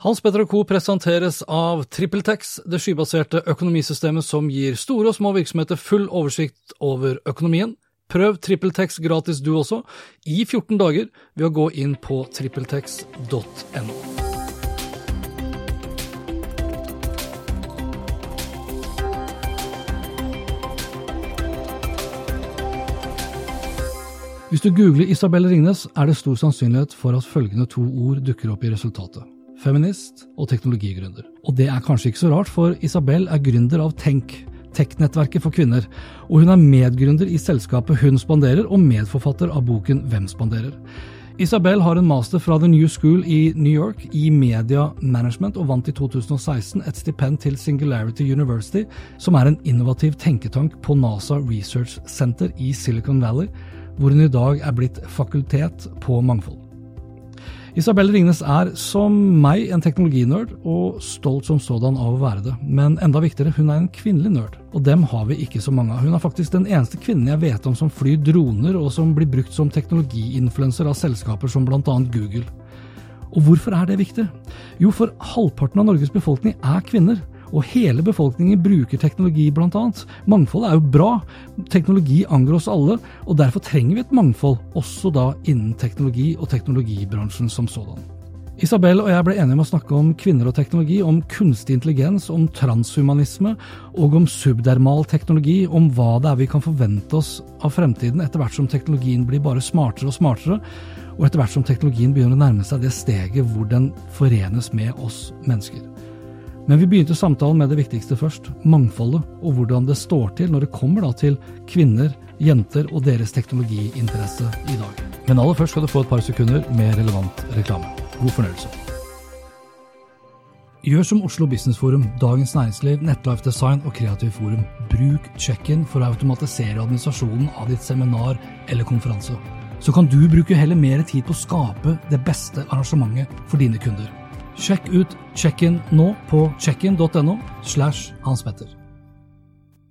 Hans Petter Co. presenteres av TrippelTex, det skybaserte økonomisystemet som gir store og små virksomheter full oversikt over økonomien. Prøv TrippelTex gratis du også, i 14 dager, ved å gå inn på trippeltex.no. Hvis du googler Isabel Ringnes, er det stor sannsynlighet for at følgende to ord dukker opp i resultatet. Feminist og teknologigründer. Og det er kanskje ikke så rart, for Isabel er gründer av Tenk, tech-nettverket for kvinner. Og hun er medgründer i selskapet Hun spanderer, og medforfatter av boken Hvem spanderer. Isabel har en master fra The New School i New York i media management, og vant i 2016 et stipend til Singularity University, som er en innovativ tenketank på NASA Research Center i Silicon Valley, hvor hun i dag er blitt fakultet på mangfold. Isabel Ringnes er, som meg, en teknologinerd, og stolt som sådan av å være det. Men enda viktigere, hun er en kvinnelig nerd, og dem har vi ikke så mange av. Hun er faktisk den eneste kvinnen jeg vet om som flyr droner, og som blir brukt som teknologiinfluenser av selskaper som bl.a. Google. Og hvorfor er det viktig? Jo, for halvparten av Norges befolkning er kvinner. Og hele befolkningen bruker teknologi, annet. Mangfold er jo bra. Teknologi angår oss alle, og derfor trenger vi et mangfold, også da innen teknologi og teknologibransjen som sådan. Isabel og jeg ble enige om å snakke om kvinner og teknologi, om kunstig intelligens, om transhumanisme og om subdermal teknologi, om hva det er vi kan forvente oss av fremtiden etter hvert som teknologien blir bare smartere og smartere, og etter hvert som teknologien begynner å nærme seg det steget hvor den forenes med oss mennesker. Men vi begynte samtalen med det viktigste først, mangfoldet, og hvordan det står til når det kommer til kvinner, jenter og deres teknologiinteresse i dag. Men aller først skal du få et par sekunder med relevant reklame. God fornøyelse. Gjør som Oslo Business Forum, Dagens Næringsliv, Nettlife Design og Kreativ Forum. Bruk check-in for å automatisere administrasjonen av ditt seminar eller konferanse. Så kan du bruke heller mer tid på å skape det beste arrangementet for dine kunder. Sjekk ut check-in nå på checkin.no slash Hans Petter.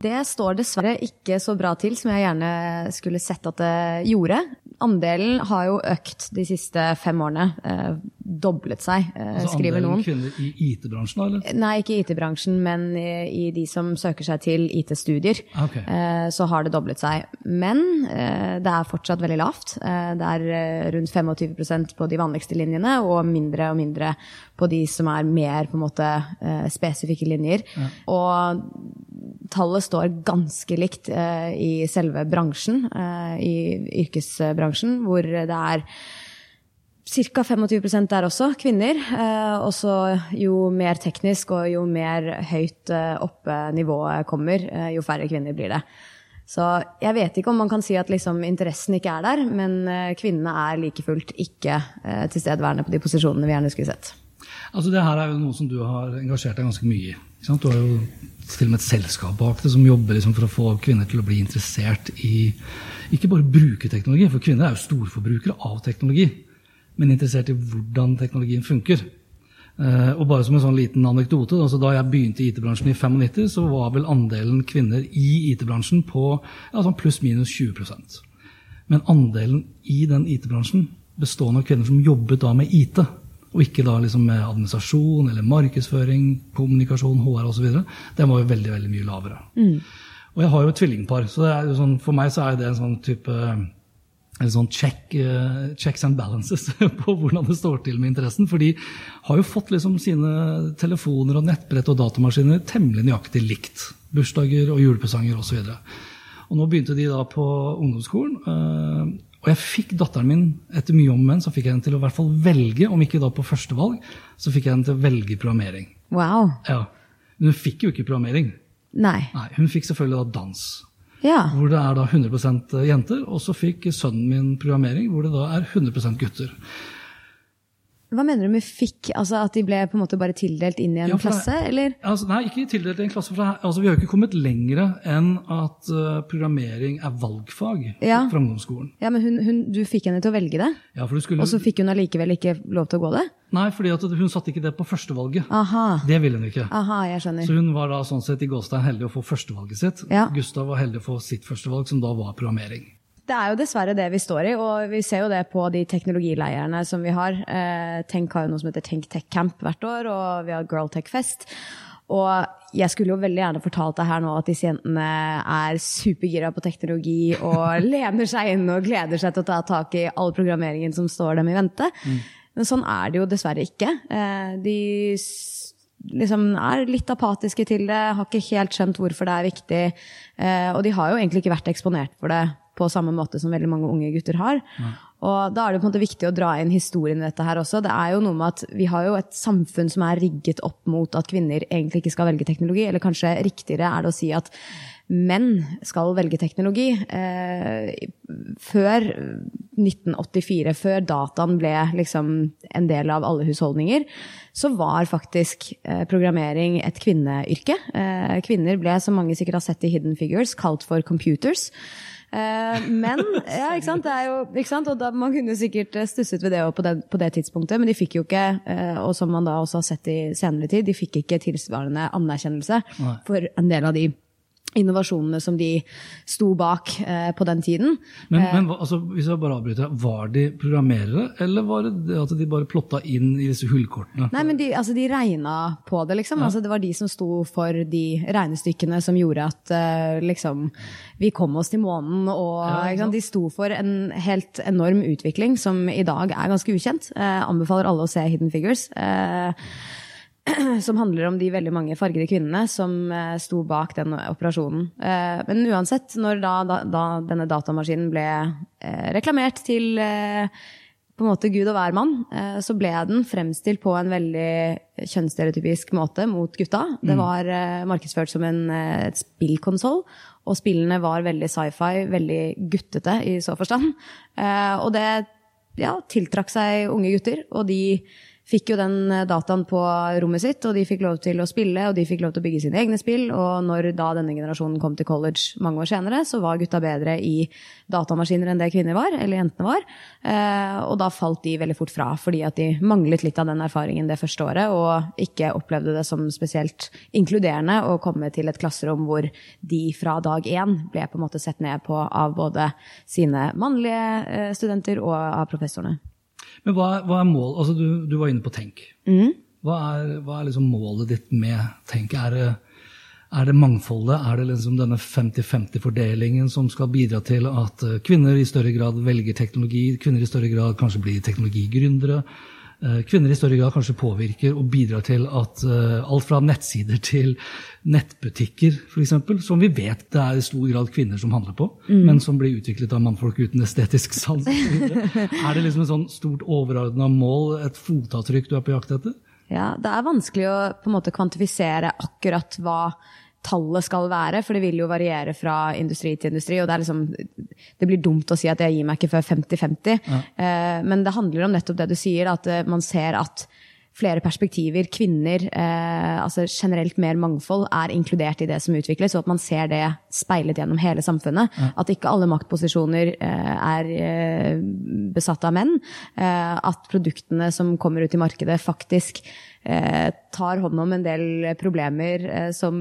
Det står dessverre ikke så bra til som jeg gjerne skulle sett at det gjorde. Andelen har jo økt de siste fem årene. Eh, doblet seg, eh, Altså skriver andelen kvinner i IT-bransjen, da, eller? Nei, ikke i IT-bransjen, men i, i de som søker seg til IT-studier. Okay. Eh, så har det doblet seg. Men eh, det er fortsatt veldig lavt. Eh, det er eh, rundt 25% på de vanligste linjene, og mindre og mindre på de som er mer på en måte spesifikke linjer. Og tallet står ganske likt i selve bransjen, i yrkesbransjen, hvor det er Ca. 25% der også, kvinner. Eh, også jo mer teknisk og jo mer høyt eh, oppe nivået kommer, eh, jo færre kvinner blir det. Så jeg vet ikke om man kan si at liksom, interessen ikke er der, men eh, kvinnene er like fullt ikke tilstedeværende på de posisjonene vi gjerne skulle sett. Altså Det her er jo noe som du har engasjert deg ganske mye i. Du har jo til og med et selskap bak det som jobber liksom for å få kvinner til å bli interessert i ikke bare bruke teknologi, for kvinner er jo storforbrukere av teknologi, men interessert i hvordan teknologien funker. Eh, og bare som en sånn liten anekdote, altså Da jeg begynte i IT-bransjen i 95, så var vel andelen kvinner i IT-bransjen på ja, sånn pluss-minus 20% Men andelen i den IT-bransjen, bestående av kvinner som jobbet da med IT, og ikke da liksom med administrasjon eller markedsføring, kommunikasjon, HR osv., den var jo veldig veldig mye lavere. Og jeg har jo et tvillingpar, så er sånn, for meg så er det en sånn type en sånn check, uh, checks and balances på hvordan det står til med interessen. For de har jo fått liksom sine telefoner og nettbrett og datamaskiner temmelig nøyaktig likt. Bursdager og julepresanger osv. Og nå begynte de da på ungdomsskolen. eh, og jeg fikk datteren min etter mye om menn, så fikk jeg henne til å i hvert fall velge, om ikke da på førstevalg, så fikk jeg henne til å velge programmering. Wow. Ja. Men hun fikk jo ikke programmering. Nei. Nei, Hun fikk selvfølgelig da dans Ja. hvor det er da 100% jenter. Og så fikk sønnen min programmering, hvor det da er 100% gutter. Hva mener du med fikk? Altså At de ble på en måte bare tildelt inn i en Ja, klasse, eller? Altså, nei, ikke tildelt i en klasse. For det, altså, vi har jo ikke kommet lenger enn at uh, programmering er valgfag Ja. fra ungdomsskolen. Ja, men hun, hun, du fikk henne til å velge det, Ja, for du skulle, og så fikk hun allikevel ikke lov til å gå det? Nei, fordi hun satte ikke det på førstevalget. Aha. Det ville hun ikke. Aha, jeg skjønner. Så hun var da sånn sett i Gåstein heldig å få førstevalget sitt. Ja. Gustav var heldig å få sitt førstevalg, som da var programmering. Det er jo dessverre det vi står i, og vi ser jo det på de teknologileirene som vi har. Eh, Tenk har jo noe som heter Tenk Tech Camp hvert år, og vi har Girl Tech Fest. Og jeg skulle jo veldig gjerne fortalt deg her nå at disse jentene er supergira på teknologi og lener seg inn og gleder seg til å ta tak i all programmeringen som står dem i vente. Men sånn er det jo dessverre ikke. Eh, De liksom er litt apatiske til det, har ikke helt skjønt hvorfor det er viktig. eh, Og de har jo egentlig ikke vært eksponert for det på samme måte som veldig mange unge gutter har. Og da er det på en måte viktig å dra inn historien i dette her også. Det er jo noe med at vi har jo et samfunn som er rigget opp mot at kvinner egentlig ikke skal velge teknologi, eller kanskje riktigere er det å si at menn skal velge teknologi. Eh, før 1984, før dataen ble liksom en del av alle husholdninger, så var faktisk eh, programmering et kvinneyrke. Eh, kvinner ble, som mange sikkert har sett i Hidden Figures, kalt for computers. Eh, men ja, ikke sant? Det er jo, ikke sant? Og da, Man kunne sikkert eh, stusset ved det på det, på det tidspunktet, men de fikk jo ikke, eh, og som man da også har sett i senere tid, de fikk ikke tilsvarende anerkjennelse for en del av de innovasjonene som de sto bak eh, på den tiden. Men, men altså, hvis jeg bare avbryter, var de programmerere, eller var det det at de bare plotta inn i disse hullkortene? Nei, men de, altså, de regna på det, liksom. Altså, det var de som sto for de regnestykkene som gjorde at eh, liksom, vi kom oss til månen. Og Ja, de sto for en helt enorm utvikling som i dag er ganske ukjent. Eh, anbefaler alle å se Hidden Figures. Eh, som handler om de veldig mange fargede kvinnene som eh, sto bak den operasjonen. Eh, men uansett, når da, da, da denne datamaskinen ble eh, reklamert til eh, på en måte Gud og hvermann, mann, så ble den fremstilt på en veldig kjønnsstereotypisk måte mot gutta. Det var eh, markedsført som en eh, et spillkonsoll, og spillene var veldig sci-fi, veldig guttete i så forstand. Eh, og det ja, tiltrakk seg unge gutter, og de fikk jo den eh, dataen på rommet sitt, og de fikk lov til å spille, og de fikk lov til å bygge sine egne spill. Og når da denne generasjonen kom til college mange år senere, så var gutta bedre i datamaskiner enn det kvinner var, eller jentene var. Eh, og da falt de veldig fort fra, fordi at de manglet litt av den erfaringen det første året, og ikke opplevde det som spesielt inkluderende å komme til et klasserom hvor de fra dag én ble på en måte sett ned på av både sine mannlige eh, studenter og av professorene. Men hva, hva er mål? Altså, du, du var inne på Tenk. Hva er, hva er liksom målet ditt med Tenk? Er det, er det mangfoldet? Er det liksom denne 50-50-fordelingen som skal bidra til at eh, kvinner i større grad velger teknologi, kvinner i større grad kanskje blir teknologigründere? Eh, Kvinner i større grad kanskje påvirker og bidrar til at eh, alt fra nettsider til nettbutikker, f.eks., som vi vet det er i stor grad kvinner som handler på, men som blir utviklet av mannfolk uten estetisk sans. Er det liksom et sånn stort overordna mål, et fotavtrykk du er på jakt etter? Ja, det er vanskelig å på en måte kvantifisere akkurat hva tallet skal være, for det vil jo variere fra industri til industri. og Det, er liksom, det blir dumt å si at jeg gir meg ikke før 50-50. ja. men det handler om nettopp det du sier, at eh, man ser at flere perspektiver, kvinner, eh, altså generelt mer mangfold, er inkludert i det som utvikles, og at man ser det speilet gjennom hele samfunnet. At ikke alle maktposisjoner eh, er eh, besatt av menn. Eh, at produktene som kommer ut i markedet, faktisk eh, tar hånd om en del problemer som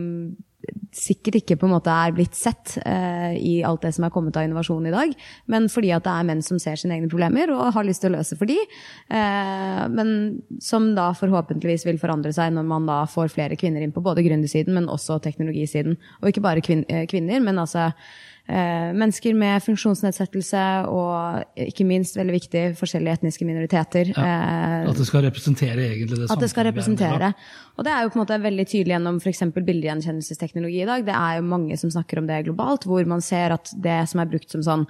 sikkert ikke på en måte er blitt sett eh, i alt det som er kommet av innovasjon i dag, men fordi at det er menn som ser sine egne problemer og har lyst til å løse for de, eh, men som da forhåpentligvis vil forandre seg når man da får flere kvinner inn på både gründersiden, men også teknologisiden. Og ikke bare kvin eh, kvinner, men altså mennesker med funksjonsnedsettelse og ikke minst, veldig viktig, forskjellige etniske minoriteter. Ja, At det skal representere egentlig det at det skal er representere. Og det er jo på en måte veldig tydelig gjennom f.eks. bildegjenkjennelsesteknologi i dag. Det er jo mange som snakker om det globalt, hvor man ser at det som er brukt som sånn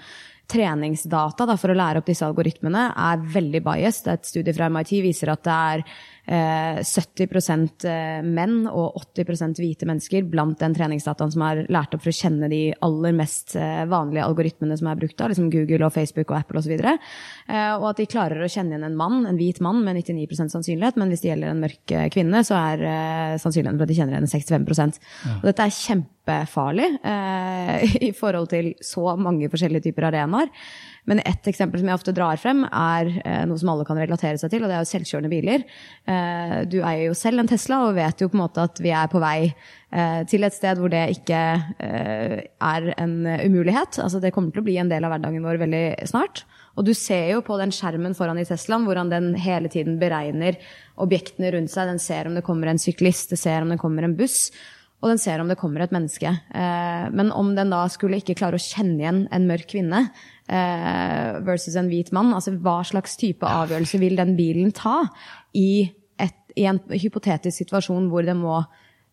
treningsdata da, for å lære opp disse algoritmene er veldig biased. Et studie fra MIT viser at det er eh, 70 eh, menn og 80 hvite mennesker blant den treningsdataen som er lært opp for å kjenne de aller mest eh, vanlige algoritmene som er brukt av, liksom Google og Facebook og Apple osv. Og, eh, og at de klarer å kjenne igjen en mann, en hvit mann med 99% sannsynlighet, men hvis det gjelder en mørk eh, kvinne, så er eh, sannsynligheten for at de kjenner igjen 65% ja. Og dette er kjempefarlig eh, i forhold til så mange forskjellige typer arenaer. Men ett eksempel som jeg ofte drar frem, er eh, noe som alle kan relatere seg til, og det er jo selvkjørende biler. Eh, du eier jo selv en Tesla og vet jo på en måte at vi er på vei eh, til et sted hvor det ikke er en umulighet. Altså det kommer til å bli en del av hverdagen vår veldig snart. Og du ser jo på den skjermen foran i Teslaen hvordan den hele tiden beregner objektene rundt seg. Den ser om det kommer en syklist, det ser om det kommer en buss og den ser om det kommer et menneske. Men om den da skulle ikke klare å kjenne igjen en mørk kvinne, eh, versus en hvit mann. Altså hva slags type avgjørelse vil den bilen ta i, et, i en hypotetisk situasjon hvor den må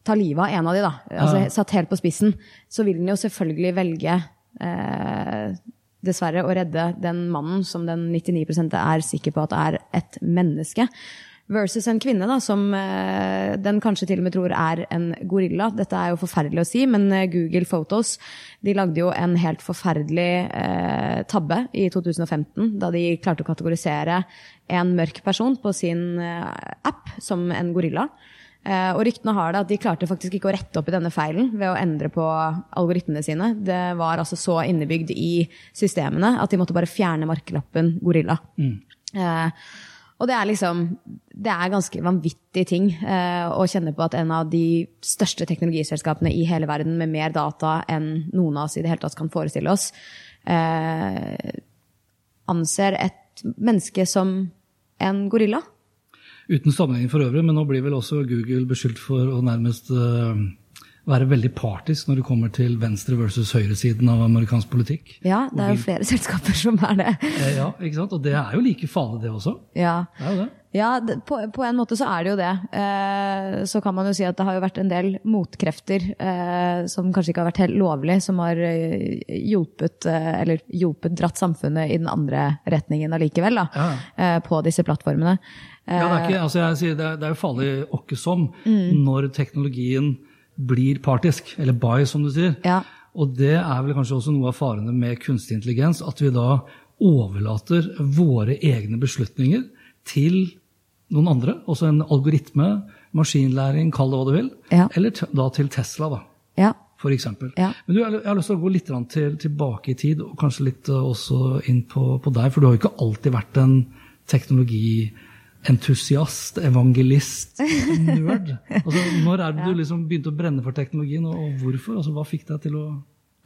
ta livet av en av de, da. Altså, satt helt på spissen. Så vil den jo selvfølgelig velge eh, dessverre å redde den mannen som den 99% er sikker på at er et menneske. Versus en kvinne da, som eh, den kanskje til og med tror er en gorilla. Dette er jo forferdelig å si, men eh, Google Photos de lagde jo en helt forferdelig eh, tabbe i 2015 da de klarte å kategorisere en mørk person på sin eh, app som en gorilla. Eh, og ryktene har det at de klarte faktisk ikke å rette opp i denne feilen ved å endre på algoritmene sine. Det var altså så innebygd i systemene at de måtte bare fjerne markelappen gorilla. Mm. Eh, og det er liksom Det er ganske vanvittige ting eh, å kjenne på at en av de største teknologiselskapene i hele verden med mer data enn noen av oss i det hele tatt kan forestille oss, eh, anser et menneske som en gorilla. Uten sammenheng for øvrig, men nå blir vel også Google beskyldt for å nærmest uh være veldig partisk når det kommer til venstre versus høyresiden av amerikansk politikk. Ja, det er jo flere selskaper som er det. Eh, ja, ikke sant? Og det er jo like farlig, det også. Ja, det er jo det. ja på, på, en måte så er det jo det. Eh, så kan man jo si at det har jo vært en del motkrefter eh, som kanskje ikke har vært helt lovlig, som har hjulpet, eller hjulpet dratt samfunnet i den andre retningen allikevel, da, ja. Eh, på disse plattformene. ja, det er, ikke, altså jeg sier, det er, det er jo farlig åkke som mm. når teknologien blir partisk, eller by, som du sier. Ja. Og det er vel kanskje også noe av farene med kunstig intelligens, at vi da overlater våre egne beslutninger til noen andre. Også en algoritme, maskinlæring, kall det hva du vil. Ja. Eller da til Tesla, da. Ja. For eksempel. Ja. Men du, jeg har lyst til å gå litt til, tilbake i tid, og kanskje litt eh, også inn på, på deg. For du har jo ikke alltid vært en teknologi entusiast, evangelist, nerd? Altså, når er det du liksom begynte å brenne for teknologien, og hvorfor? Altså, hva fikk deg til å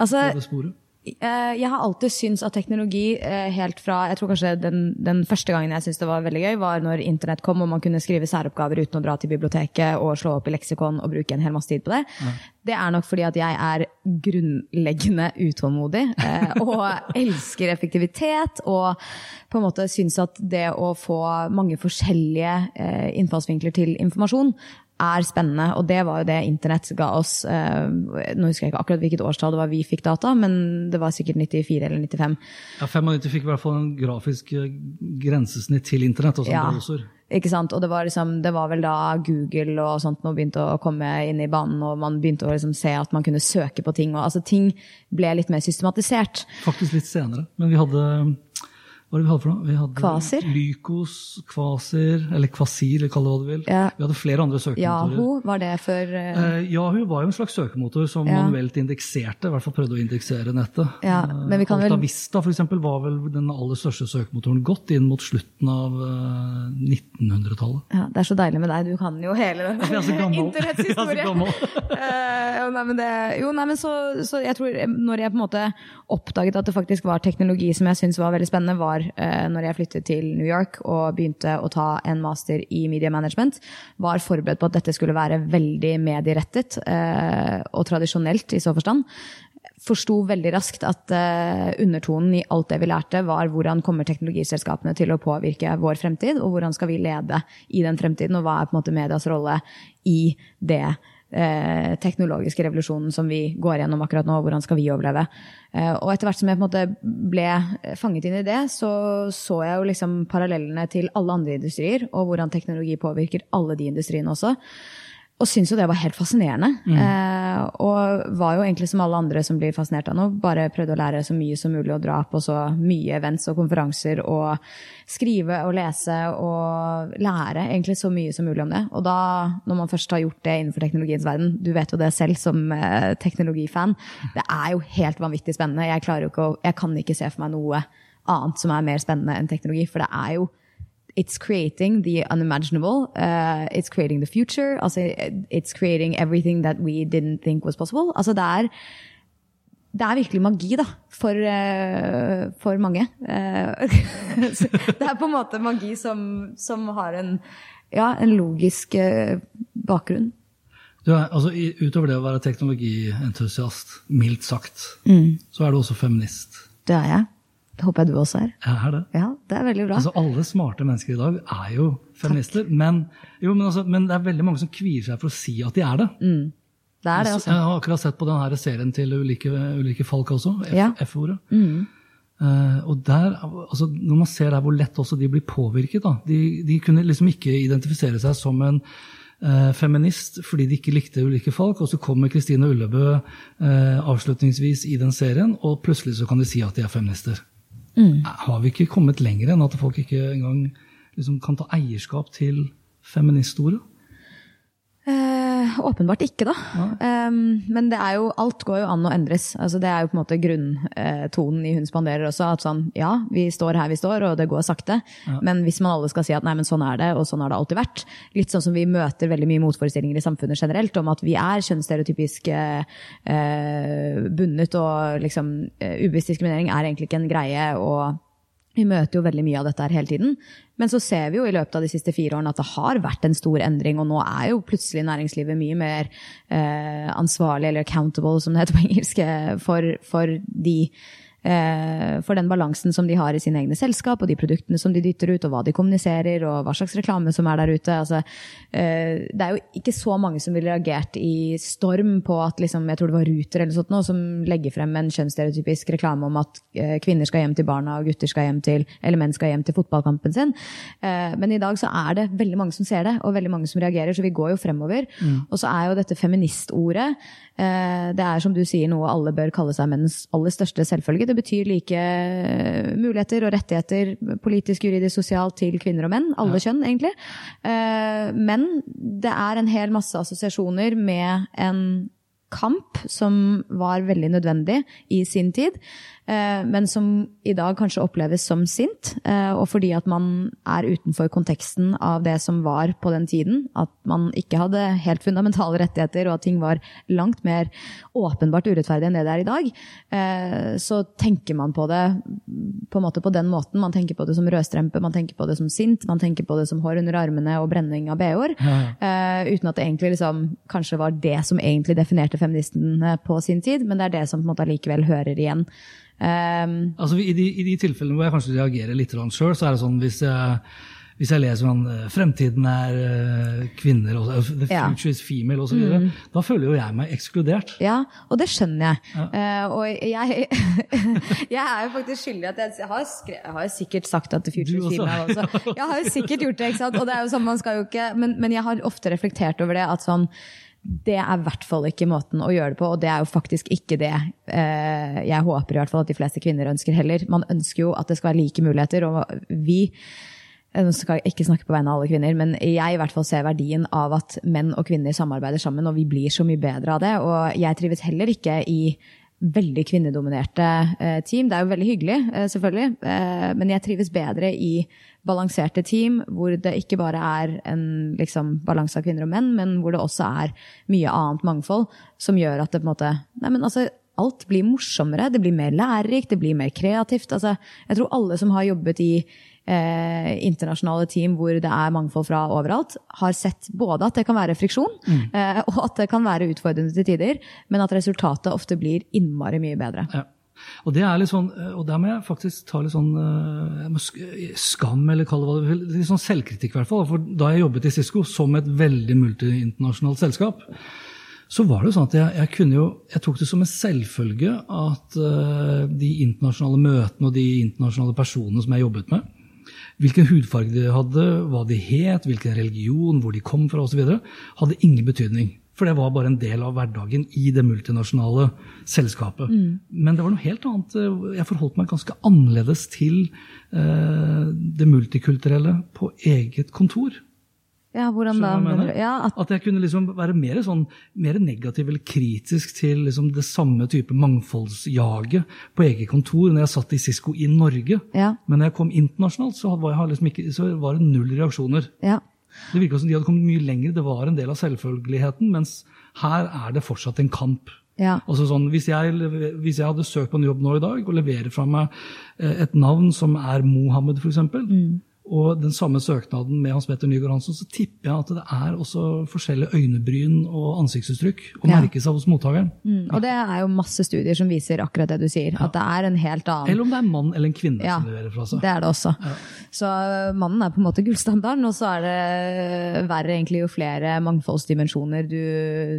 altså, gå det sporet? Eh, jeg har alltid syntes at teknologi eh, helt fra Jeg tror kanskje den, den første gangen jeg syntes det var veldig gøy, var når internett kom og man kunne skrive særoppgaver uten å dra til biblioteket og slå opp i leksikon og bruke en hel masse tid på det. Ja. Det er nok fordi at jeg er grunnleggende utålmodig eh, og elsker effektivitet. Og på en måte syns at det å få mange forskjellige innfallsvinkler til informasjon er spennende. Og det var jo det internett ga oss. Eh, nå husker jeg ikke akkurat hvilket årstall det var vi fikk data, men det var sikkert 94 eller 95. Ja, 95 fikk i hvert fall en grafisk eh, grensesnitt til internett. og sånn ja, browser. Ikke sant? Og det var, liksom, det var, vel da Google og sånt nå begynte å komme inn i banen, og man begynte å liksom se at man kunne søke på ting. og altså Ting ble litt mer systematisert. Faktisk litt senere. Men vi hadde hva det vi hadde for noe? Vi hadde Kvasir. Lykos, Kvasir, eller Kvasir, eller kall det hva du vil. Ja. Vi hadde flere andre søkemotorer. Yahoo, var det for uh... eh, Yahoo var jo en slags søkemotor som ja. manuelt indekserte, i hvert fall prøvde å indeksere nettet. Ja, men vi kan Alta vel... Vista for eksempel, var vel den aller største søkemotoren godt inn mot slutten av uh, eh, 1900-tallet. Ja, Det er så deilig med deg, du kan jo hele internetts historie. uh, nei, men det, jo, nei, men så, så jeg tror når jeg på en måte oppdaget at det faktisk var teknologi som jeg syntes var veldig spennende, var var eh, når jeg flyttet til New York og begynte å ta en master i media management, var forberedt på at dette skulle være veldig medierettet eh, og tradisjonelt i så forstand. Forsto veldig raskt at eh, undertonen i alt det vi lærte, var hvordan kommer teknologiselskapene til å påvirke vår fremtid, og hvordan skal vi lede i den fremtiden, og hva er på en måte medias rolle i det eh, teknologiske revolusjonen som vi går gjennom akkurat nå. Hvordan skal vi overleve? Eh, og etter hvert som jeg på en måte ble fanget inn i det, så så jeg jo liksom parallellene til alle andre industrier, og hvordan teknologi påvirker alle de industriene også. Og syntes jo det var helt fascinerende. Mm. Eh, og var jo egentlig som alle andre som blir fascinert av noe, bare prøvde å lære så mye som mulig og dra på så mye events og konferanser og skrive og lese og lære egentlig så mye som mulig om det. Og da, når man først har gjort det innenfor teknologiens verden, du vet jo det selv som eh, teknologifan, det er jo helt vanvittig spennende. Jeg, å, jeg kan ikke se for meg noe annet som er mer spennende enn teknologi, for det er jo it's creating the unimaginable. Uh, it's creating the future. Altså, it's creating everything that we didn't think was possible. Altså, det er, det er virkelig magi, da, for, uh, for mange. Uh, det er på en måte magi som, som har en, ja, en logisk uh, bakgrunn. Er, altså, utover det å være teknologientusiast, mildt sagt, mm. så er du også feminist. Det er jeg. Det håper jeg du også er. Jeg er det. Ja, det er veldig bra. Altså, alle smarte mennesker i dag er jo feminister. Men, jo, men, altså, men, det er veldig mange som kvier seg for å si at de er det. Mm. Det er det, altså. Jeg har akkurat sett på denne serien til Ulike, ulike Falk også, F-ordet. Ja. Mm. Uh, og der, altså, Når man ser der hvor lett også de blir påvirket da, de, de kunne liksom ikke identifisere seg som en uh, feminist fordi de ikke likte ulike folk. Og så kommer Kristine Ullebø uh, avslutningsvis i den serien, og plutselig så kan de si at de er feminister. Mm. Har vi ikke kommet lenger enn at folk ikke engang liksom kan ta eierskap til feministordet? Eh, åpenbart ikke, da. Ja. Um, men det er jo, alt går jo an å endres. Altså, det er jo på en måte grunntonen i Hun spanderer også. At sånn, ja, vi står her vi står, og det går sakte. Ja. Men hvis man alle skal si at nei, men sånn er det, og sånn har det alltid vært. Litt sånn som vi møter veldig mye motforestillinger i samfunnet generelt om at vi er kjønnsstereotypisk eh, bundet, og liksom uh, ubevisst diskriminering er egentlig ikke en greie. og vi møter jo veldig mye av dette her hele tiden. Men så ser vi jo i løpet av de siste fire årene at det har vært en stor endring, og nå er jo plutselig næringslivet mye mer eh, ansvarlig, eller accountable, som det heter på engelsk, eh, for, for de for den balansen som de har i sine egne selskap, og de produktene som de dytter ut, og hva de kommuniserer, og hva slags reklame som er der ute. Altså, eh, det er jo ikke så mange som ville reagert i storm på at liksom, jeg tror det var Ruter eller sånt nå, som legger frem en kjønnsstereotypisk reklame om at eh, kvinner skal hjem til barna, og gutter skal hjem til, eller menn skal hjem til fotballkampen sin. Men i dag så er det veldig mange som ser det, og veldig mange som reagerer, så vi går jo fremover. Mm. Og så er jo dette feministordet Eh, det er som du sier noe alle bør kalle seg mennens aller største selvfølge. Det betyr like eh, muligheter og rettigheter politisk, juridisk, sosialt til kvinner og menn. Alle ja. kjønn, egentlig. Eh, men det er en hel masse assosiasjoner med en kamp som var veldig nødvendig i sin tid. Eh, men som i dag kanskje oppleves som sint. Eh, og fordi at man er utenfor konteksten av det som var på den tiden. At man ikke hadde helt fundamentale rettigheter, og at ting var langt mer åpenbart urettferdig enn det det er i dag. Eh, så tenker man på det på en måte på den måten. Man tenker på det som rødstrempe, man tenker på det som sint, man tenker på det som hår under armene og brenning av bh-er. Uten at det egentlig liksom, kanskje var det som egentlig definerte feministene på sin tid, men det er det som på en måte allikevel hører igjen. Um, altså i de, i de, tilfellene hvor jeg kanskje reagerer litt sjøl, så er det sånn hvis jeg, hvis jeg leser sånn eh, 'Fremtiden er uh, kvinner', og, 'The future is female' osv., mm. da føler jo jeg meg ekskludert. Ja, og det skjønner jeg. Ja. Uh, og jeg, jeg, er jo faktisk skyldig at jeg, jeg, har, skrevet, jeg har sikkert sagt at 'the future is female' også. Jeg har jo sikkert gjort det, ikke sant? og det er jo sånn man skal jo ikke, men, men jeg har ofte reflektert over det at sånn det er i hvert fall ikke måten å gjøre det på, og det er jo faktisk ikke det eh, jeg håper i hvert fall at de fleste kvinner ønsker heller. Man ønsker jo at det skal være like muligheter, og vi nå skal jeg ikke snakke på vegne av alle kvinner, men jeg i hvert fall ser verdien av at menn og kvinner samarbeider sammen, og vi blir så mye bedre av det. Og jeg trives heller ikke i veldig kvinnedominerte eh, team. Det er jo veldig hyggelig, eh, selvfølgelig, eh, men jeg trives bedre i balanserte team hvor det ikke bare er en liksom, balanse av kvinner og menn, men hvor det også er mye annet mangfold som gjør at det på en måte Nei, men altså, alt blir morsommere, det blir mer lærerikt, det blir mer kreativt. Altså, jeg tror alle som har jobbet i eh, internasjonale team hvor det er mangfold fra overalt, har sett både at det kan være friksjon, mm. eh, og at det kan være utfordrende til tider, men at resultatet ofte blir innmari mye bedre. Ja. Og det er litt sånn, og der må jeg faktisk ta litt sånn uh, skam, eller kalle det hva du vil. Litt sånn selvkritikk, i hvert fall. For da jeg jobbet i Cisco som et veldig multiinternasjonalt selskap, så var det jo sånn at jeg, jeg, kunne jo, jeg tok det som en selvfølge at uh, de internasjonale møtene og de internasjonale personene som jeg jobbet med, hvilken hudfarge de hadde, hva de het, hvilken religion, hvor de kom fra osv., hadde ingen betydning. For det var bare en del av hverdagen i det multinasjonale selskapet. Mm. Men det var noe helt annet. Jeg forholdt meg ganske annerledes til eh, det multikulturelle på eget kontor. Ja, hvordan da? Mener ja, at... at... jeg kunne liksom være mer, sånn, mer negativ eller kritisk til liksom det samme type mangfoldsjaget på eget kontor når jeg satt i Cisco i Norge. Ja. Men når jeg kom internasjonalt, så var, liksom ikke, så var, det null reaksjoner. Ja. Det virka som de hadde kommet mye lenger. Det var en del av selvfølgeligheten. Mens her er det fortsatt en kamp. Ja. Altså sånn, hvis, jeg, hvis, jeg, hadde søkt på en jobb nå i dag og leverer fra meg eh, et navn som er Mohammed, f.eks., mm og den samme søknaden med Hans Petter Nygaard Hansen, så tipper jeg at det er også forskjellige øynebryn og ansiktsuttrykk å ja. seg hos mottakeren. Mm, og det er jo masse studier som viser akkurat det du sier. Ja. At det er en helt annen Eller om det er en mann eller en kvinne ja, som leverer fra seg. Det er det også. Så mannen er på en måte gullstandarden, og så er det verre egentlig jo flere mangfoldsdimensjoner du,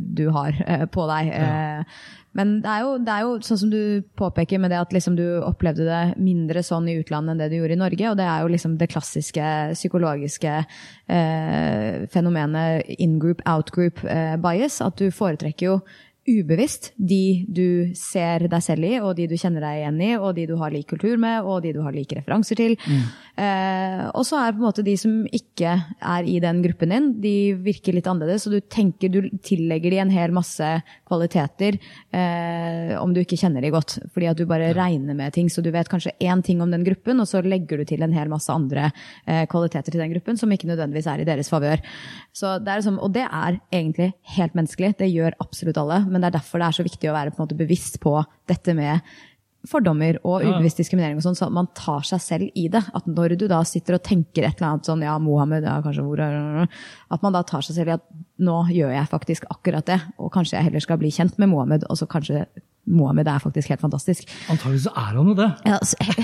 du har eh, på deg. Eh, men det er, jo, det er, jo, sånn som du påpeker med det at liksom du opplevde det mindre sånn i utlandet enn det du gjorde i Norge. Og det er jo liksom det klassiske psykologiske eh, fenomenet in group, out group eh, bias. At du foretrekker jo ubevisst de du ser deg selv i, og de du kjenner deg igjen i, og de du har lik kultur med, og de du har like referanser til. Mm. Eh, og så er på en måte de som ikke er i den gruppen din, de virker litt annerledes, og du tenker du tillegger de en hel masse kvaliteter eh, om du ikke kjenner de godt. Fordi at du bare ja. regner med ting, så du vet kanskje én ting om den gruppen, og så legger du til en hel masse andre eh, kvaliteter til den gruppen som ikke nødvendigvis er i deres favør. Liksom, og det er egentlig helt menneskelig, det gjør absolutt alle. men men det er derfor det er så viktig å være på en måte bevisst på dette med fordommer og ubevisst diskriminering, og sånn, så man tar seg selv i det. At når du da sitter og tenker et eller annet sånn ja, Mohammed, ja, kanskje hvor At man da tar seg selv i at nå gjør jeg faktisk akkurat det, og kanskje jeg heller skal bli kjent med Mohammed, og så kanskje Mohammed er faktisk helt fantastisk. Antakelig så er han jo det. Ja,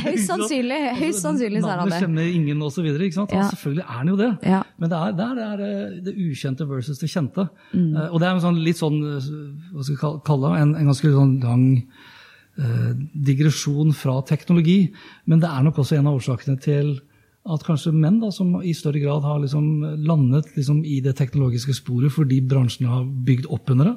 høyst sannsynlig. høyst sannsynlig så er han det. Navnet kjenner ingen osv. Ja. Selvfølgelig er han jo det. Ja. Men det er, det, er, det, er, eh, det ukjente versus det kjente. Mm. Uh, og det er en sånn, litt sånn, eh, hva skal vi kalle det, en, en ganske sånn lang digresjon fra teknologi. Men det er nok også en av årsakene til at kanskje menn da, som i større grad har liksom landet liksom i det teknologiske sporet fordi bransjen har bygd opp under det,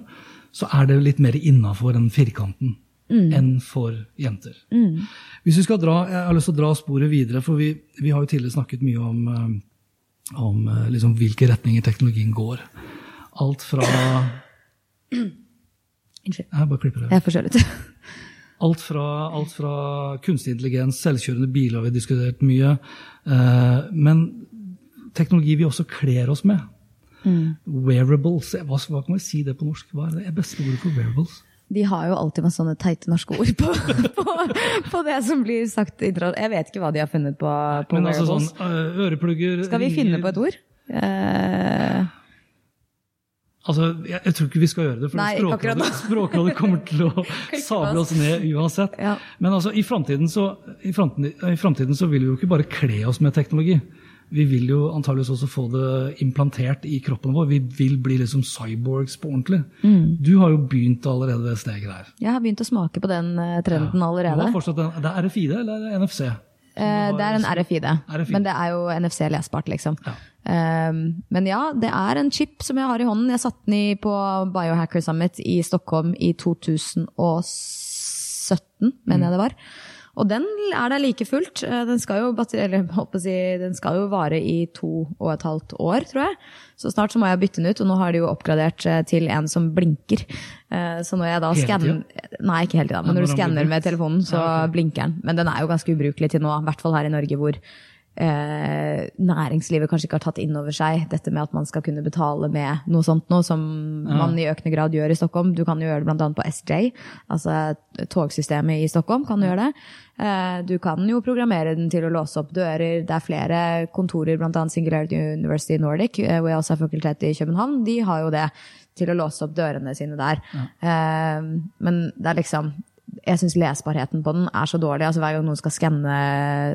så er det litt mer innafor den firkanten mm. enn for jenter. Mm. Hvis vi skal dra, Jeg har lyst til å dra sporet videre, for vi, vi har jo tidligere snakket mye om, eh, om eh, liksom hvilke retninger teknologien går. Alt fra Unnskyld. Jeg bare klipper det. Jeg får litt. Alt fra, alt fra, kunstig intelligens, selvkjørende biler har vi diskutert mye. Eh, men teknologi vi også kler oss med. Mm. Wearables, hva, hva, kan vi si det på norsk? Hva er det beste ordet for wearables? De har jo alltid med sånne teite norske ord på, på, på, det som blir sagt. Jeg vet ikke hva de har funnet på, på Men wearables. Altså sånn, uh, øreplugger Skal vi finne på et ord? Uh, Altså, jeg, jeg, tror ikke vi skal gjøre det, for Språkrådet, språkrådet kommer til å sable oss ned uansett. Ja. Men altså, i framtiden så, så, vil vi jo ikke bare kle oss med teknologi vi vil jo antageligvis også få det implantert i kroppen vår. Vi vil bli liksom cyborgs på ordentlig. Mm. Du har jo begynt allerede det steget der. Jeg har begynt å smake på den eh, trenden ja. allerede. En, det er RFID eller NFC? Eh, det er en RFID, RFID, men det er jo NFC lesbart, liksom. Ja. Um, men ja, det er en chip som jeg har i hånden. Jeg satte den i på Biohacker Summit i Stockholm i 2017, mener mm. jeg det var. Og den er der like fullt. Eh, den skal jo, eller, si, den skal jo vare i to og et halvt år, tror jeg. Så snart så må jeg bytte den ut, og nå har de jo oppgradert eh, til en som blinker. Eh, så når jeg da skanner Nei, ikke hele tida, men når du skanner med telefonen, så blinker den. Men den er jo ganske ubrukelig til nå, i hvert fall her i Norge hvor eh, næringslivet kanskje ikke har tatt inn over seg dette med at man skal kunne betale med noe sånt noe, som ja. man i økende grad gjør i Stockholm. Du kan jo gjøre det bl.a. på SJ, altså togsystemet i Stockholm kan du gjøre det. Eh, du kan jo programmere den til å låse opp dører. Det er flere kontorer, bl.a. Singularity University Nordic, eh, hvor jeg også har fakultet i København. De har jo det til å låse opp dørene sine der. Ja. Eh, men det er liksom jeg syns lesbarheten på den er så dårlig. altså Hver gang noen skal skanne,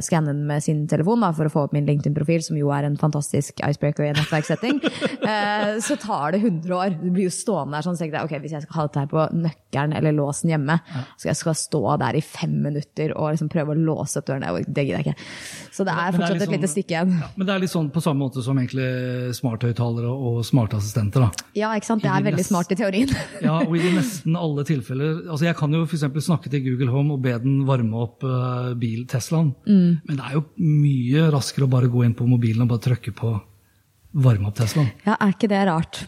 skanne den med sin telefon da, for å få opp min LinkedIn-profil, som jo er en fantastisk icebreaker i en nettverkssetting, eh, så tar det 100 år. Du blir jo stående der sånn så ok, Hvis jeg skal ha dette her på nøkkelen eller låsen hjemme, så jeg skal stå der i fem minutter og liksom prøve å låse opp dørene, det gidder jeg ikke. Så det er fortsatt det er et lite sånn- stykke igjen. Ja, men det er litt sånn på samme måte som egentlig smarthøyttalere og smartassistenter. da. Ja, ikke sant. Det er veldig smart i teorien. ja, og i nesten alle tilfeller altså Jeg kan jo f.eks. snakke til Google Home og be den varme opp uh, bil Teslaen. Mm. Men det er jo mye raskere å bare gå inn på mobilen og bare trykke på varme opp Teslaen. Ja, er ikke det rart?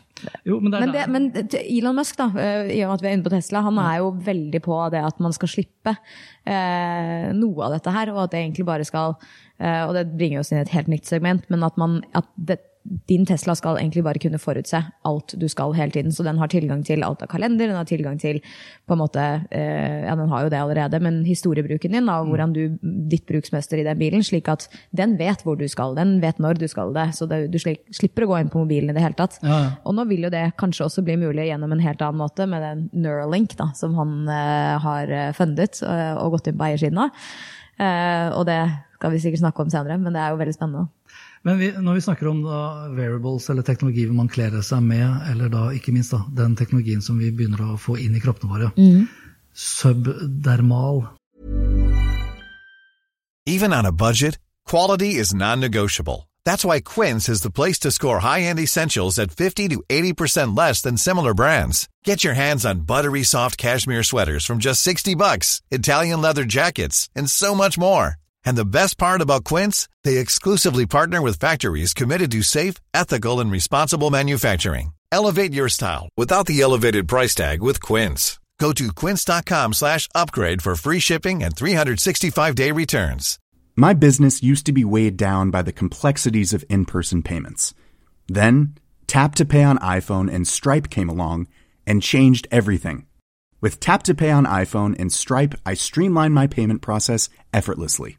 Jo, men, det men, det, men, Elon Musk, da, eh, i og med at vi er inne på Tesla, han er jo veldig på det at man skal slippe eh, noe av dette her, og at det egentlig bare skal eh, Og det bringer oss inn i et helt nytt segment, men at, man, at det, din Tesla skal egentlig bare kunne forutse alt du skal hele tiden. Så den har tilgang til alt av kalender, den har tilgang til på en måte, eh, Ja, den har jo det allerede, men historiebruken din, og hvordan du, ditt bruksmønster i den bilen, slik at den vet hvor du skal, den vet når du skal det. Så det, du slipper å gå inn på mobilen i det hele tatt. Ja, ja. Og nå vil jo det kanskje også bli mulig gjennom en helt annen måte, med den Neuralink da, som han eh, har eh, fundet uh, og gått inn på eiersiden av. Uh, og det skal vi sikkert snakke om senere, men det er jo veldig spennende. Men vi, når vi snakker om da, variables eller teknologi hvor man kler seg med, eller da ikke minst da, den teknologien som vi begynner å få inn i kroppene våre, mm. subdermal Even on a budget, quality is non-negotiable. That's why Quince is the place to score high-end essentials at 50 to 80% less than similar brands. Get your hands on buttery soft cashmere sweaters from just 60 bucks, Italian leather jackets, and so much more. And the best part about Quince, they exclusively partner with factories committed to safe, ethical and responsible manufacturing. Elevate your style without the elevated price tag with Quince. Go to quince.com/upgrade for free shipping and 365-day returns. My business used to be weighed down by the complexities of in-person payments. Then, Tap to Pay on iPhone and Stripe came along and changed everything. With Tap to Pay on iPhone and Stripe, I streamlined my payment process effortlessly.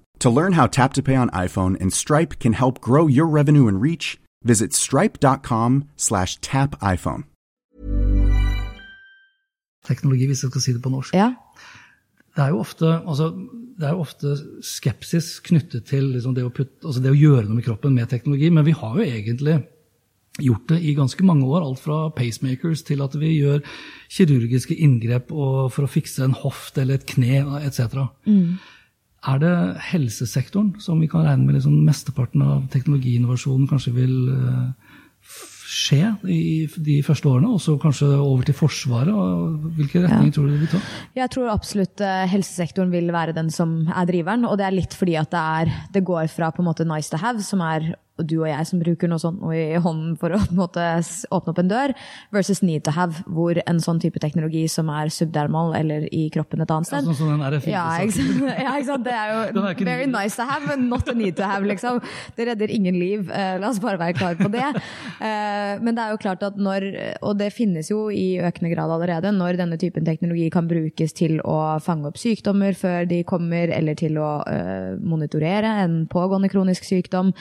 To learn how Tap to Pay on iPhone and Stripe can help grow your revenue and reach, visit stripe.com slash tap iPhone. Teknologi, hvis jeg skal si det på norsk. Ja. Det er jo ofte, altså, det er jo ofte skepsis knyttet til liksom det, å putte, altså det å gjøre noe med kroppen med teknologi, men vi har jo egentlig gjort det i ganske mange år. Alt fra pacemakers til at vi gjør kirurgiske inngrep for å fikse en hoft eller et kne etc. Mm. Er det helsesektoren som vi kan regne med liksom mesteparten av teknologiinnovasjonen kanskje vil uh, skje i de første årene, og så kanskje over til Forsvaret? Hvilke retninger ja. tror du det vil ta? Jeg tror absolutt uh, helsesektoren vil være den som er driveren. Og det er litt fordi at det, er, det går fra på en måte nice to have, som er du og jeg som bruker noe sånt noe i hånden for å måte, åpne opp en dør, versus need to have, hvor en sånn type teknologi som er subdermal eller i kroppen et annet sted ja, sånn sånn ja, ikke ja, ikke sant? Det er jo er very nice to have, but not a need to have. Liksom. Det redder ingen liv. Uh, la oss bare være klar på det. Uh, men det er jo klart at når, og det finnes jo i økende grad allerede, når denne typen teknologi kan brukes til å fange opp sykdommer før de kommer, eller til å uh, monitorere en pågående kronisk sykdom,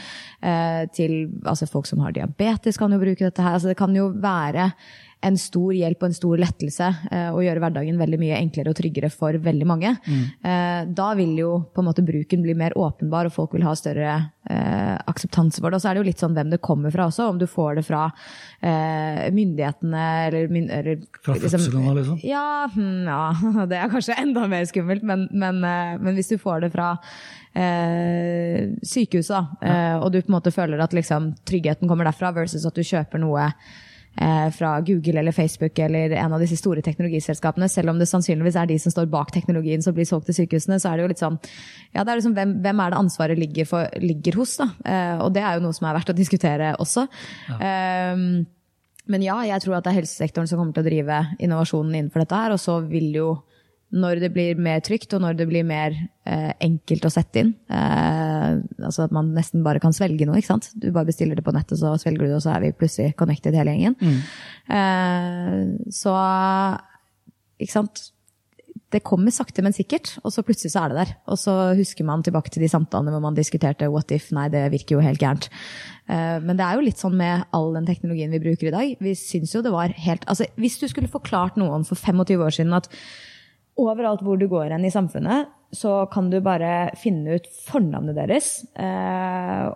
uh, til altså folk som har diabetes, kan jo bruke dette her. Altså det kan jo være en stor hjelp og en stor lettelse og gjøre hverdagen veldig mye enklere og tryggere for veldig mange. Mm. Eh, da vil jo på en måte bruken bli mer åpenbar, og folk vil ha større akseptanse akseptans for det. Og så er det jo litt sånn hvem det kommer fra også, om du får det fra eh, myndighetene eller, min, eller Fra liksom, fødselen av, liksom? Ja, hm, ja, det er kanskje enda mer skummelt, men, men, eh, men hvis du får det fra eh, sykehuset, da, eh, og du på en måte føler at liksom, tryggheten kommer derfra, versus at du kjøper noe eh, fra Google eller Facebook eller en av disse store teknologiselskapene, selv om det sannsynligvis er de som står bak teknologien som blir solgt til sykehusene, så er det jo litt sånn ja, det er liksom hvem, hvem er det ansvaret ligger, for, ligger hos, da? Eh, og det er jo noe som er verdt å diskutere også. Ja. Um, men ja, jeg tror at det er helsesektoren som kommer til å drive innovasjonen innenfor dette her, og så vil jo når det blir mer trygt, og når det blir mer eh, enkelt å sette inn. Eh, altså at man nesten bare kan svelge noe. ikke sant? Du bare bestiller det på nettet, så svelger du det, og så er vi plutselig connected hele gjengen. Eh, så ikke sant det kommer sakte, men sikkert, og så plutselig så er det der. Og så husker man tilbake til de samtalene hvor man diskuterte what if, nei, det virker jo helt gærent. Eh, men det er jo litt sånn med all den teknologien vi bruker i dag. Vi syns jo det var helt Altså, hvis du skulle forklart noen for 25 år siden at overalt hvor du går hen i samfunnet, så kan du bare finne ut fornavnet deres. Eh,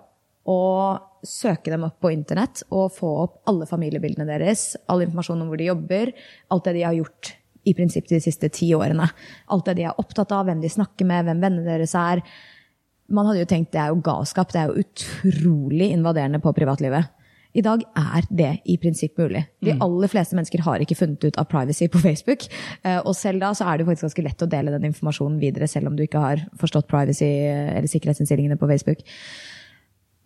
og søke dem opp på internett og få opp alle familiebildene deres, all informasjon om hvor de jobber, alt det de har gjort i prinsipp de siste ti årene. Alt det de er opptatt av, hvem de snakker med, hvem vennene deres er. Man hadde jo tenkt det er jo galskap, det er jo utrolig invaderende på privatlivet. I dag er det i prinsipp mulig. De aller fleste mennesker har ikke funnet ut av privacy på Facebook. Eh, og selv da så er det faktisk ganske lett å dele den informasjonen videre, selv om du ikke har forstått privacy eller sikkerhetsinnstillingene på Facebook.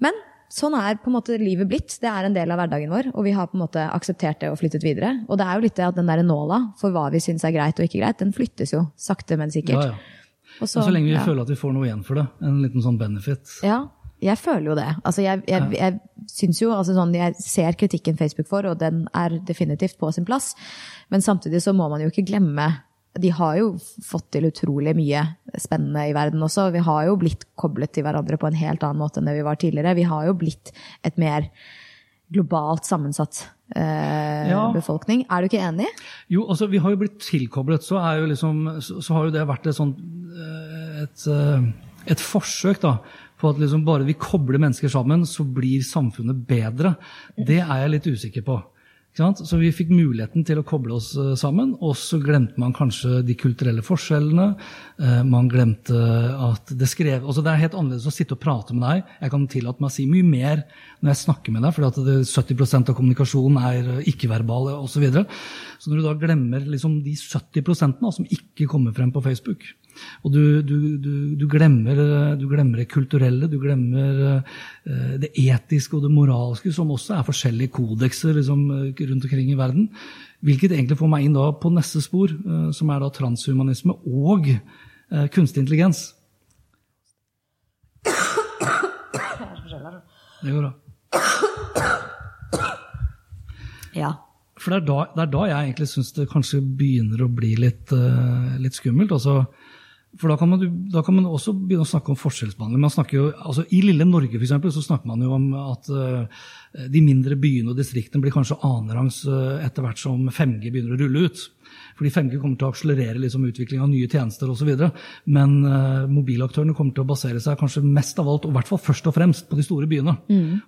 Men sånn er på en måte livet blitt. Det er en del av hverdagen vår, og vi har på en måte akseptert det og flyttet videre. Og det er jo litt det at den der nåla for hva vi syns er greit og ikke greit, den flyttes jo sakte, men sikkert. Ja, ja. Og Så, så lenge vi ja. føler at vi får noe igjen for det, en liten sånn benefit. Ja, jeg føler jo det. Altså, jeg, jeg, jeg jo altså sånn, Jeg ser kritikken Facebook får, og den er definitivt på sin plass. Men samtidig så må man jo ikke glemme De har jo fått til utrolig mye spennende i verden også. Vi har jo blitt koblet til hverandre på en helt annen måte enn det vi var tidligere. Vi har jo blitt et mer globalt sammensatt eh, Ja. befolkning. Er du ikke enig? Jo, altså vi har jo blitt tilkoblet, så, er jo liksom, så, så har jo det vært et sånt eh, et, eh, et forsøk da, på at liksom bare vi kobler mennesker sammen, så blir samfunnet bedre. Det er jeg litt usikker på. Så vi fikk muligheten til å koble oss eh, sammen, og så glemte man kanskje de kulturelle forskjellene. Eh, Man glemte at det skrev altså Det er helt annerledes å sitte og prate med deg. Jeg kan tillate meg å si mye mer når jeg snakker med deg, fordi at 70% av kommunikasjonen er eh, ikke-verbal osv. Så, videre. så når du da glemmer liksom de 70 da, som ikke kommer frem på Facebook, og du, du, du, du, glemmer, du glemmer det kulturelle, du glemmer eh, det etiske og det moralske, som også er forskjellige kodekser liksom, eh, rundt omkring i verden. Hvilket egentlig får meg inn da på neste spor, eh, som er da transhumanisme og eh, kunstig intelligens. Det går bra. Ja. For det er da, det er da jeg egentlig syns det kanskje begynner å bli litt, eh, litt skummelt. Altså, for da kan, man, da kan man også begynne å snakke om forskjellsbehandling. Man snakker jo, altså I lille Norge for eksempel, så snakker man jo om at uh, de mindre byene og distriktene blir kanskje annenrangs uh, etter hvert som 5G begynner å rulle ut. Fordi 5G kommer til å akselerere liksom, utvikling av nye tjenester osv. Men uh, mobilaktørene kommer til å basere seg kanskje mest av alt, og i hvert fall først og fremst, på de store byene.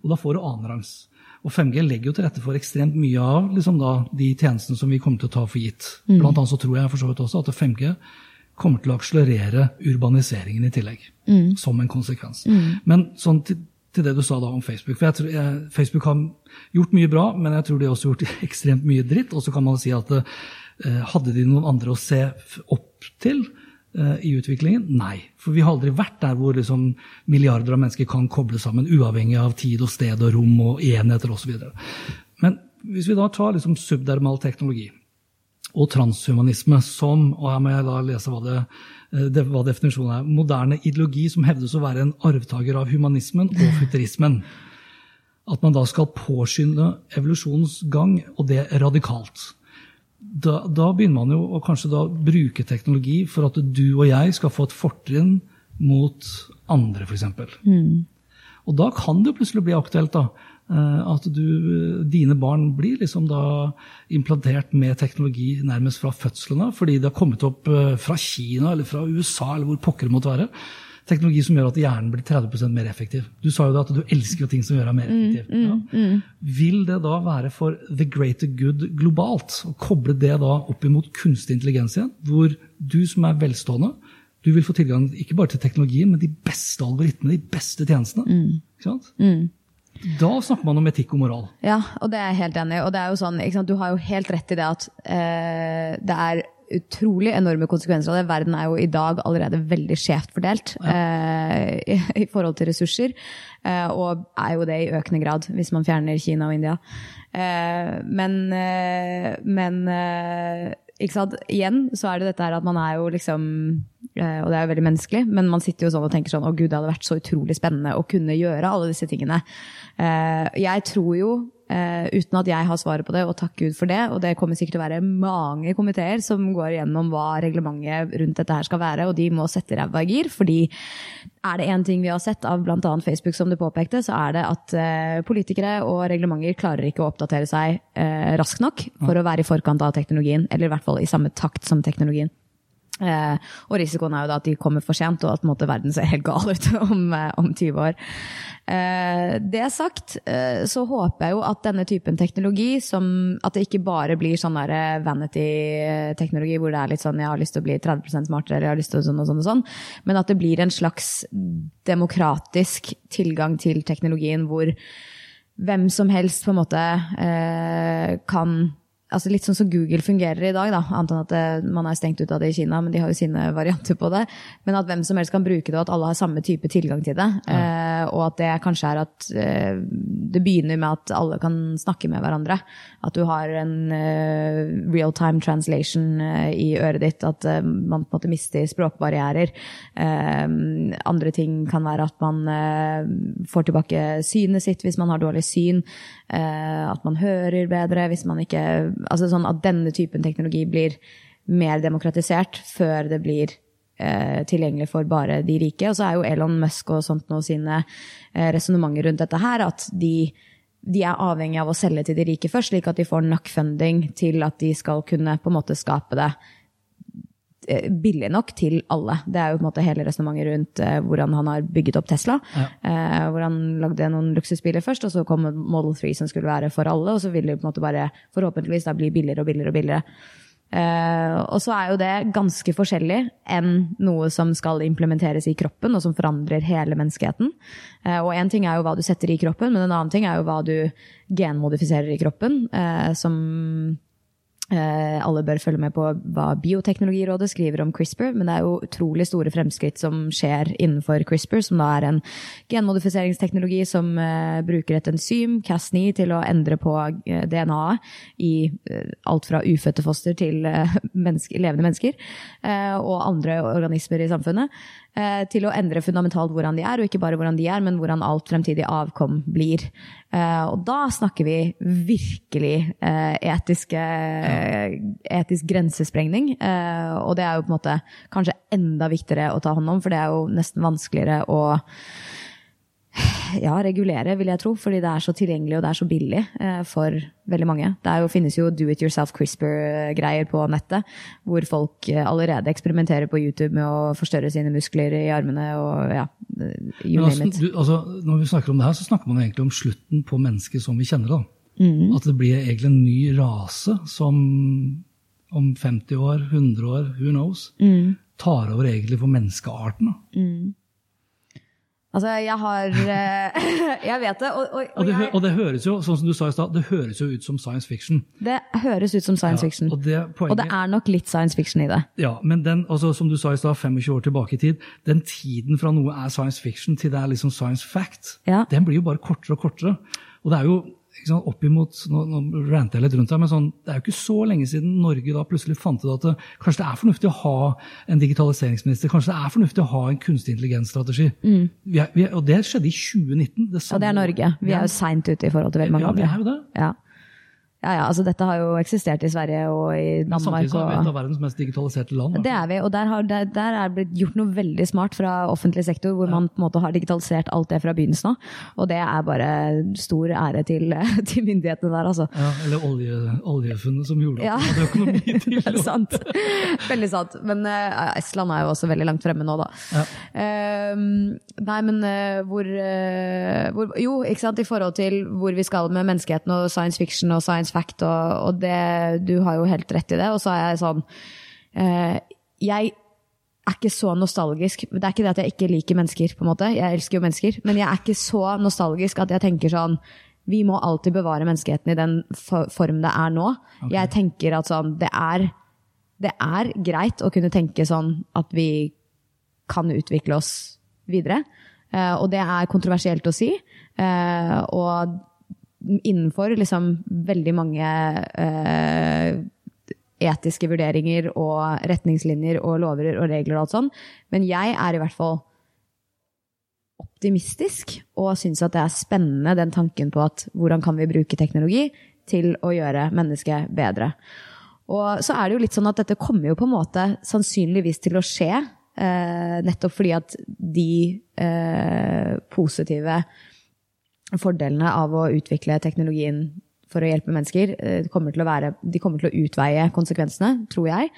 Og da får du annenrangs. Og 5G legger jo til rette for ekstremt mye av liksom da, de tjenestene som vi kommer til å ta for gitt. Blant annet så tror jeg for så vidt også at 5G kommer til å akselerere urbaniseringen i tillegg. Som en konsekvens. Men sånn til, til det du sa da om Facebook. For jeg tror, jeg, Facebook har gjort mye bra, men jeg tror de har også gjort ekstremt mye dritt. Og så kan man si at eh, hadde de noen andre å se opp til eh, i utviklingen? Nei. For vi har aldri vært der hvor liksom, milliarder av mennesker kan koble sammen, uavhengig av tid og sted og rom og enheter osv. Men hvis vi da tar liksom, subdermal teknologi og transhumanisme som, og her må jeg da lese hva, det, eh, det, hva definisjonen er, moderne ideologi som hevdes å være en arvtaker av humanismen og futurismen. At man da skal påskynde evolusjonens gang, og det radikalt. Da, da begynner man jo å kanskje da bruke teknologi for at du og jeg skal få et fortrinn mot andre, f.eks. Og da kan det jo plutselig bli aktuelt da, at du, dine barn blir liksom da implantert med teknologi nærmest fra fødselen av, fordi det har kommet opp eh, fra Kina eller fra USA eller hvor pokker det måtte være. Teknologi som gjør at hjernen blir 30% mer effektiv. Du sa jo da at du elsker ting som gjør deg mer effektiv. Ja. Vil det da være for the greater good globalt å koble det da opp imot kunstig intelligens igjen, hvor du som er velstående, du vil få tilgang ikke bare til teknologien, men de beste algoritmene, de beste tjenestene. Ikke sant? Da snakker man om etikk og moral. Ja, og det er jeg helt enig i. Og det er jo sånn, du har jo helt rett i det at eh, det er utrolig enorme konsekvenser av det. Verden er jo i dag allerede veldig skjevt fordelt eh, i, i forhold til ressurser. Eh, og er jo det i økende grad, hvis man fjerner Kina og India. Eh, men, eh, men eh? Igjen så er det dette her at man er jo liksom Og det er jo veldig menneskelig, men man sitter jo sånn og tenker sånn Å, gud, det hadde vært så utrolig spennende å kunne gjøre alle disse tingene. Eh, jeg tror jo Uh, uten at jeg har svaret på det, og takk Gud for det. Og det kommer sikkert til å være mange komiteer som går gjennom hva reglementet rundt dette her skal være, og de må sette ræva i gir. fordi er det én ting vi har sett av bl.a. Facebook, som du påpekte, så er det at politikere og reglementer klarer ikke å oppdatere seg raskt nok for å være i forkant av teknologien, eller i hvert fall i samme takt som teknologien. Eh, og risikoen er jo da at de kommer for sent, og at måte, verden ser helt gal ut om, eh, om 20 år. Eh, det sagt, eh, så håper jeg jo at denne typen teknologi, som at det ikke bare blir sånn der vanity-teknologi hvor det er litt sånn jeg har lyst til å bli 30% smartere, eller jeg har lyst til å sånn og sånn og sånn, men at det blir en slags demokratisk tilgang til teknologien hvor hvem som helst på en måte eh, kan altså Litt sånn som Google fungerer i dag, da. annet enn at det, eh, man er stengt ut av det i Kina, men de har jo sine varianter på det. Men at hvem som helst kan bruke det, og at alle har samme type tilgang til det. Ja. Eh, og at det kanskje er at eh, det begynner med at alle kan snakke med hverandre. At du har en eh, real time translation uh, i øret ditt. At uh, man på en måte mister språkbarrierer. andre ting kan være at man får tilbake synet sitt hvis man har dårlig syn. at man hører bedre hvis man ikke altså sånn at denne typen teknologi blir mer demokratisert før det blir eh, tilgjengelig for bare de rike. Og så er jo Elon Musk og sånt nå sine eh, resonnementer rundt dette her, at de, de er avhengig av å selge til de rike først, slik at de får nok funding til at de skal kunne på en måte skape det billig nok til alle. Det er jo på en måte hele resonnementet rundt uh, hvordan han har bygget opp Tesla. Ja. Uh, hvor han lagde noen luksusbiler først, og så kom Model 3 som skulle være for alle. Og så vil det på en måte bare forhåpentligvis da bli billigere og billigere og billigere. Uh, og så er jo det ganske forskjellig enn noe som skal implementeres i kroppen, og som forandrer hele menneskeheten. og én ting er jo hva du setter i kroppen, men en annen ting er jo hva du genmodifiserer i kroppen. som Eh, alle bør følge med på hva Bioteknologirådet skriver om CRISPR, men det er jo utrolig store fremskritt som skjer innenfor CRISPR, som da er en genmodifiseringsteknologi som uh, bruker et enzym, Cas9, til å endre på eh, DNA-et i alt fra ufødte foster til menneske, levende mennesker og andre organismer i samfunnet. Eh, til å endre fundamentalt hvordan de er, og ikke bare hvordan de er, men hvordan alt fremtidig avkom blir. Eh, og da snakker vi virkelig eh, etiske, etisk grensesprengning. Og det er jo på en måte kanskje enda viktigere å ta hånd om, for det er jo nesten vanskeligere å ja, regulere, vil jeg tro. Fordi det er så tilgjengelig og det er så billig eh, for veldig mange. Det jo, finnes jo do it yourself CRISPR-greier på nettet. Hvor folk eh, allerede eksperimenterer på YouTube med å forstørre sine muskler i armene og ja, you altså, name it. Du, altså, når vi snakker om det her, så snakker man egentlig om slutten på mennesket som vi kjenner det. Mm. At det blir egentlig en ny rase som om 50 år, 100 år, who knows, mm. tar over egentlig for menneskearten. Mm. Altså, jeg har eh, Jeg vet det. Og, og, og, det, og, det, høres jo sånn som du sa i sted, det høres jo ut som science fiction. Det høres ut som science ja, fiction. Det poenget, og det, er nok litt science fiction i det. Ja, men den, altså, som du sa i stad, 25 år tilbake i tid, den tiden fra noe er science fiction til det er liksom science fact, ja. den blir jo bare kortere og kortere. Og det er jo sant, oppimot, Nå, nå ranter jeg litt rundt her, men sånn, det er jo ikke så lenge siden Norge da plutselig fant ut at det, kanskje det er fornuftig å ha en digitaliseringsminister. Kanskje det er fornuftig å ha en kunstig intelligensstrategi. Mm. og det skjedde i 2019. Det og det er Norge. Vi er jo seint ute i forhold til veldig mange andre. Ja, vi er jo det. Ja. Ja, ja, altså Dette har jo eksistert i Sverige og i Danmark. Ja, samtidig så er vi et av verdens mest digitaliserte land. Det er vi, og der, har, der, der er det blitt gjort noe veldig smart fra offentlig sektor, hvor ja. man på en måte har digitalisert alt det fra begynnelsen av. Og det er bare stor ære til, til myndighetene der, altså. Ja, Eller olje, oljefunnet som gjorde at ja. man hadde økonomi til det. sant. Veldig sant. Men uh, Estland er jo også veldig langt fremme nå, da. Ja. Uh, nei, men uh, hvor, hvor, Jo, ikke sant, i forhold til hvor vi skal med menneskeheten og science fiction og science fact, og, og, det, du har jo helt rett i det. Og så er jeg sånn eh, Jeg er ikke så nostalgisk. Det er ikke det at jeg ikke liker mennesker, på en måte. Jeg elsker jo mennesker. Men jeg er ikke så nostalgisk at jeg tenker sånn Vi må alltid bevare menneskeheten i den form det er nå. Okay. Jeg tenker at sånn Det er det er greit å kunne tenke sånn at vi kan utvikle oss videre. Uh, og det er kontroversielt å si. Uh, og innenfor liksom veldig mange eh, etiske vurderinger og retningslinjer og lover og regler og alt sånn. Men jeg er i hvert fall optimistisk og syns at det er spennende, den tanken på at hvordan kan vi bruke teknologi til å gjøre mennesket bedre. Og så er det jo litt sånn at dette kommer jo på en måte sannsynligvis til å skje, eh, nettopp fordi at de eh, positive fordelene av å utvikle teknologien for å hjelpe mennesker, eh, å være, de kommer til å utveie konsekvensene, tror jeg.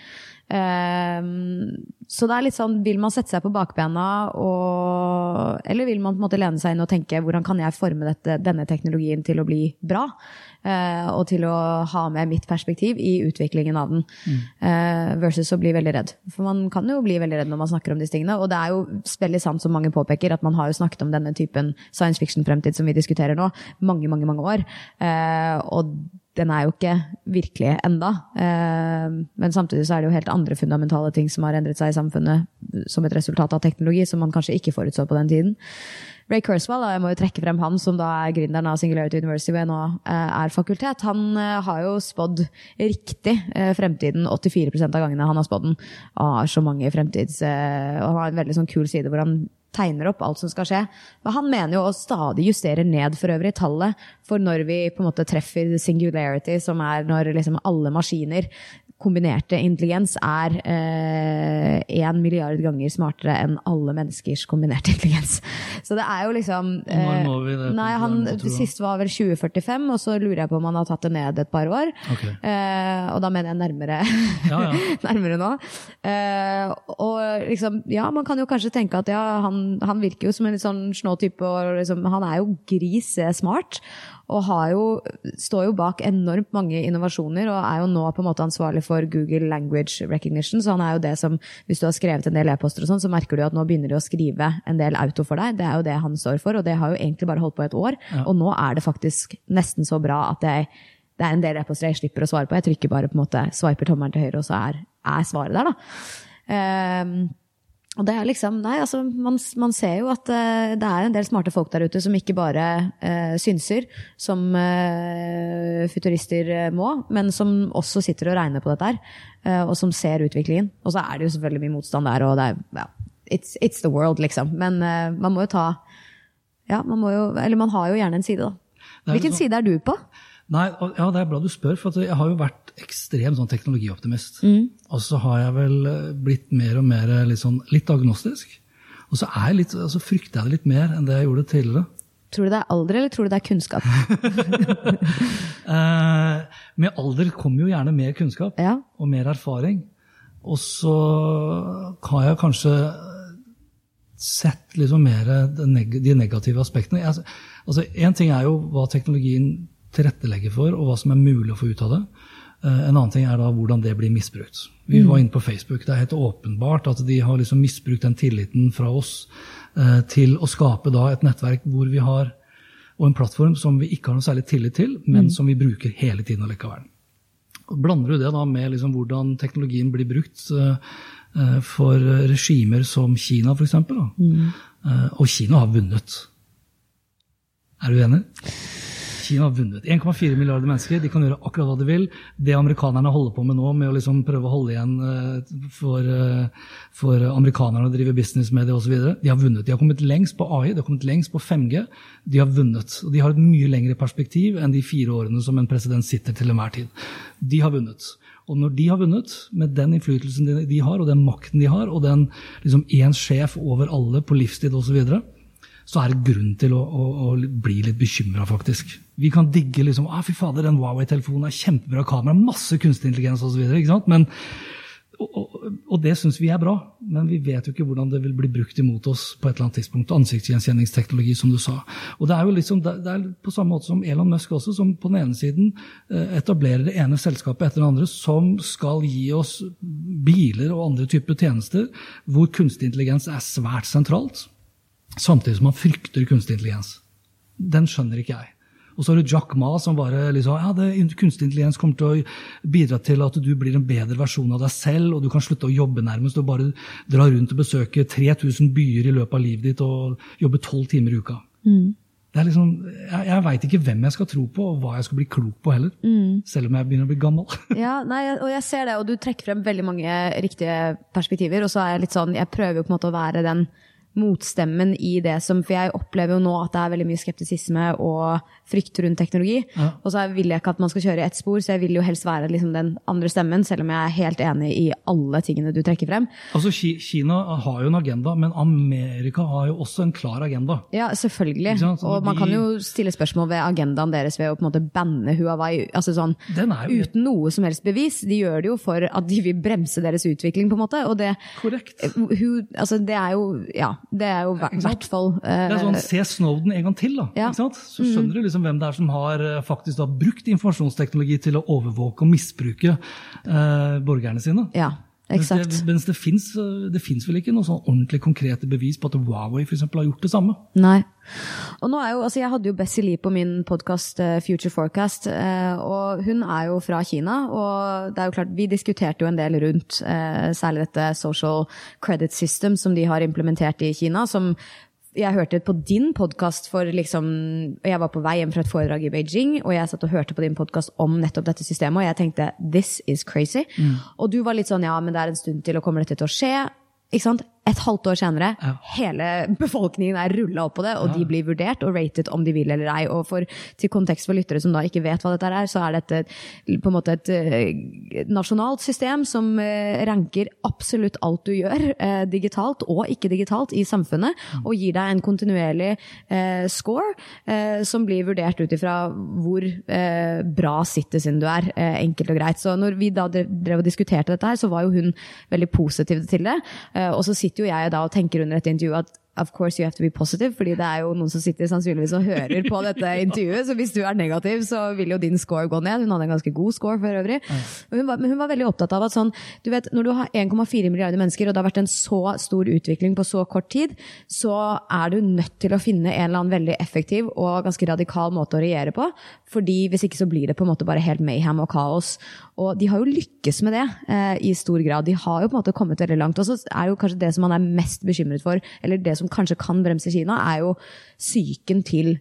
Ehm, så det er litt sånn, vil man sette seg på bakbena, og, eller vil man på en måte lene seg inn og tenke hvordan kan jeg forme dette, denne teknologien til å bli bra? Uh, og til å ha med mitt perspektiv i utviklingen av den. Mm. Uh, versus å bli veldig redd. For man kan jo bli veldig redd når man snakker om disse tingene. Og det er jo veldig sant som mange påpeker, at man har jo snakket om denne typen science fiction-fremtid som vi diskuterer nå, mange, mange, mange år. Uh, og den er jo ikke virkelig enda. Eh, men samtidig så er det jo helt andre fundamentale ting som har endret seg i samfunnet som et resultat av teknologi, som man kanskje ikke forutså på den tiden. Ray Kurzweil, jeg må jo trekke frem han som da er gründeren av Singularity University, hvor jeg nå eh, er fakultet. Han eh, har jo spådd riktig fremtiden 84% av gangene han har spådd den. Og har så mange fremtids... Og han har en veldig sånn kul side hvor han tegner opp alt som skal skje. Men han mener jo å stadig justere ned for øvrig tallet for når vi på en måte treffer singularity, som er når liksom alle maskiner kombinerte intelligens er én eh, milliard ganger smartere enn alle menneskers kombinerte intelligens. Så det er jo liksom eh, vi det? Nei, han, det siste var vel 2045, og så lurer jeg på om han har tatt det ned et par år. Okay. Eh, og da mener jeg nærmere, ja, ja. nærmere nå. Eh, og liksom, ja, man kan jo kanskje tenke at ja, han, han virker jo som en litt sånn snå type, og liksom, han er jo gris smart og jo, står jo bak enormt mange innovasjoner og er jo nå på en måte ansvarlig for Google Language Recognition. Så han er jo det som, hvis du har skrevet en del e-poster og sånn, så merker du at nå begynner de å skrive en del auto for deg. Det er jo det han står for, og det har jo egentlig bare holdt på et år. Ja. Og nå er det faktisk nesten så bra at jeg, det er en del e-poster jeg slipper å svare på. Jeg trykker bare på en måte, swiper tommelen til høyre, og så er, er svaret der, da. Um, og det er liksom, nei, altså, man, man ser jo at uh, det er en del smarte folk der ute som ikke bare uh, synser, som uh, futurister må, men som også sitter og regner på dette her, og som ser utviklingen. Og så er det jo selvfølgelig mye motstand der, og det er ja, it's, it's, the world, liksom. Men man må jo ta Ja, man må jo Eller man har jo gjerne en side, da. Hvilken sånn, side er du på? Nei, ja, Det er bra du spør, for jeg har jo vært ekstrem sånn teknologioptimist. Mm. Og så har jeg vel eh, blitt mer og mer eh, litt, sånn, litt agnostisk. Og så, litt, så, frykter jeg det litt mer enn det jeg gjorde tidligere. Tror du det er alder, eller tror du det er kunnskap? eh, med alder kommer jo gjerne mer kunnskap ja. og mer erfaring. Og så har jeg kanskje sett liksom mer de negative aspektene. Altså, en ting er jo hva teknologien tilrettelegger for, og hva som er mulig å få ut av det. Eh, en annen ting er da hvordan det blir misbrukt. Vi mm. var inne på Facebook. Det er helt åpenbart at de har liksom misbrukt den tilliten fra oss eh, til å skape da et nettverk hvor vi har, og en plattform som vi ikke har noe særlig tillit til, men mm. som vi bruker hele tiden allikevel. Blander du det da med liksom hvordan teknologien blir brukt eh, for regimer som Kina, f.eks., mm. og Kina har vunnet. Er du enig? Kina har vunnet. 1,4 milliarder mennesker. De kan gjøre akkurat hva de vil. Det amerikanerne holder på med nå, med å liksom prøve å holde igjen eh, for, eh, for amerikanerne å drive business med det osv., de har vunnet. De har kommet lengst på AI, de har kommet lengst på 5G. De har vunnet. Og de har et mye lengre perspektiv enn de fire årene som en president sitter til enhver tid. De har vunnet. Og når de har vunnet, med den innflytelsen de har, og den makten de har, og den liksom én sjef over alle på livstid osv., så, videre, så er det grunn til å, å, å bli litt bekymra, faktisk. Vi kan digge liksom, ah, fy fader, den Huawei-telefonen er kjempebra kamera, masse kunstig intelligens osv. Og, og, og det syns vi er bra, men vi vet jo ikke hvordan det vil bli brukt imot oss på et eller annet tidspunkt. Ansiktsgjenkjenningsteknologi, som du sa. Og Det er jo liksom, det er på samme måte som Elon Musk også, som på den ene siden eh, etablerer det ene selskapet etter det andre som skal gi oss biler og andre typer tjenester hvor kunstig intelligens er svært sentralt. Samtidig som man frykter kunstig intelligens. Den skjønner ikke jeg. Og så har du Jack Ma som bare liksom ja, det, kunstig intelligens kommer til å bidra til at du blir en bedre versjon av deg selv, og du kan slutte å jobbe nærmest og bare dra rundt og besøke 3000 byer i løpet av livet ditt og jobbe tolv timer i uka. Mm. det er liksom, Jeg, jeg veit ikke hvem jeg skal tro på, og hva jeg skal bli klok på heller. Selv om jeg begynner å bli gammel. Ja, nei, og jeg ser det, og du trekker frem veldig mange riktige perspektiver. Og så er jeg litt sånn, jeg prøver jo på en måte å være den motstemmen i det som For jeg opplever jo nå at det er veldig mye skeptisisme og frykt rundt teknologi. Ja. Og så vil jeg ikke at man skal kjøre i ett spor, så jeg vil jo helst være liksom den andre stemmen, selv om jeg er helt enig i alle tingene du trekker frem. Altså, Kina har jo en agenda, men Amerika har jo også en klar agenda. Ja, selvfølgelig. Og man kan jo stille spørsmål ved agendaen deres ved å på en måte banne Huawei. altså sånn, jo Uten noe som helst bevis. De gjør det jo for at de vil bremse deres utvikling, på en måte. Og det, korrekt. Hu, altså det er jo Ja, det er jo i hvert fall uh, Det er sånn, Se Snowden en gang til, da. Ja. Så skjønner du liksom hvem det er som har eh, faktisk da brukt informasjonsteknologi til å overvåke og misbruke eh, borgerne sine. Ja, Mens eksakt. det, mens det fins finnes vel ikke noe sånn ordentlig konkrete bevis på at Huawei for eksempel, har gjort det samme. Nei. Og nå er jo, altså jeg hadde jo Bessie Lee på min podkast Future Forecast, eh, og hun er jo fra Kina. Og det er jo klart, vi diskuterte jo en del rundt eh, særlig dette social credit system som de har implementert i Kina. som jeg hørte på din podkast for liksom Jeg var på vei hjem fra et foredrag i Beijing, og jeg satt og hørte på din podkast om nettopp dette systemet, og jeg tenkte this is crazy. Og du var litt sånn ja, men det er en stund til, og kommer dette til å skje? Ikke sant? Et halvt år senere, Ja. hele befolkningen er rulla opp på det, og de blir vurdert og rated om de vil eller ei. Og for, til kontekst for lyttere som da ikke vet hva dette er, så er dette på en måte et eh, nasjonalt system som eh, ranker absolutt alt du gjør, eh, digitalt og ikke digitalt, i samfunnet, og gir deg en kontinuerlig score som blir vurdert ut ifra hvor bra citizen du er, enkelt og greit. Så når vi da drev og diskuterte dette her, så var jo hun veldig positiv til det. Og så sitter jo jeg da og tenker under et intervju at of course you have to be positive, fordi det er jo noen som sitter sannsynligvis og hører på dette intervjuet, så hvis du er negativ, så vil jo din score gå ned. Hun hadde en ganske god score for øvrig. Men hun var, men hun var veldig opptatt av at sånn, du vet, når du har 1,4 milliarder mennesker, og det har vært en så stor utvikling på så kort tid, så er du nødt til å finne en eller annen veldig effektiv og ganske radikal måte å regjere på. Fordi hvis ikke så blir det på en måte bare helt mayhem og kaos. Og de har jo lykkes med det eh, i stor grad. De har jo på en måte kommet veldig langt. Og så er jo kanskje det som man er mest bekymret for, eller det som kanskje kan bremse Kina, er jo psyken til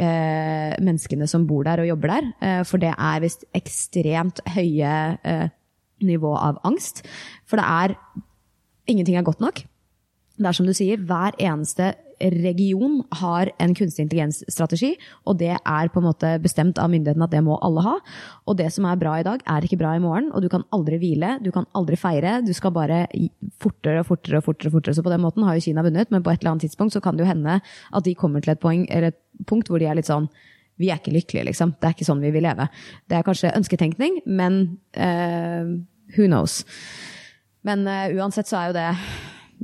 eh, menneskene som bor der og jobber der. Eh, for det er visst ekstremt høye eh, nivå av angst. For det er Ingenting er godt nok. Det er som du sier, hver eneste region har en kunstig intelligens-strategi, og det er på en måte bestemt av myndighetene at det må alle ha. Og det som er bra i dag, er ikke bra i morgen, og du kan aldri hvile, du kan aldri feire. Du skal bare fortere og fortere og fortere. fortere. Så på den måten har jo Kina vunnet, men på et eller annet tidspunkt så kan det jo hende at de kommer til et, poeng, et punkt hvor de er litt sånn vi er ikke lykkelige, liksom. Det er ikke sånn vi vil leve. Det er kanskje ønsketenkning, men uh, who knows. Men uh, uansett så er jo det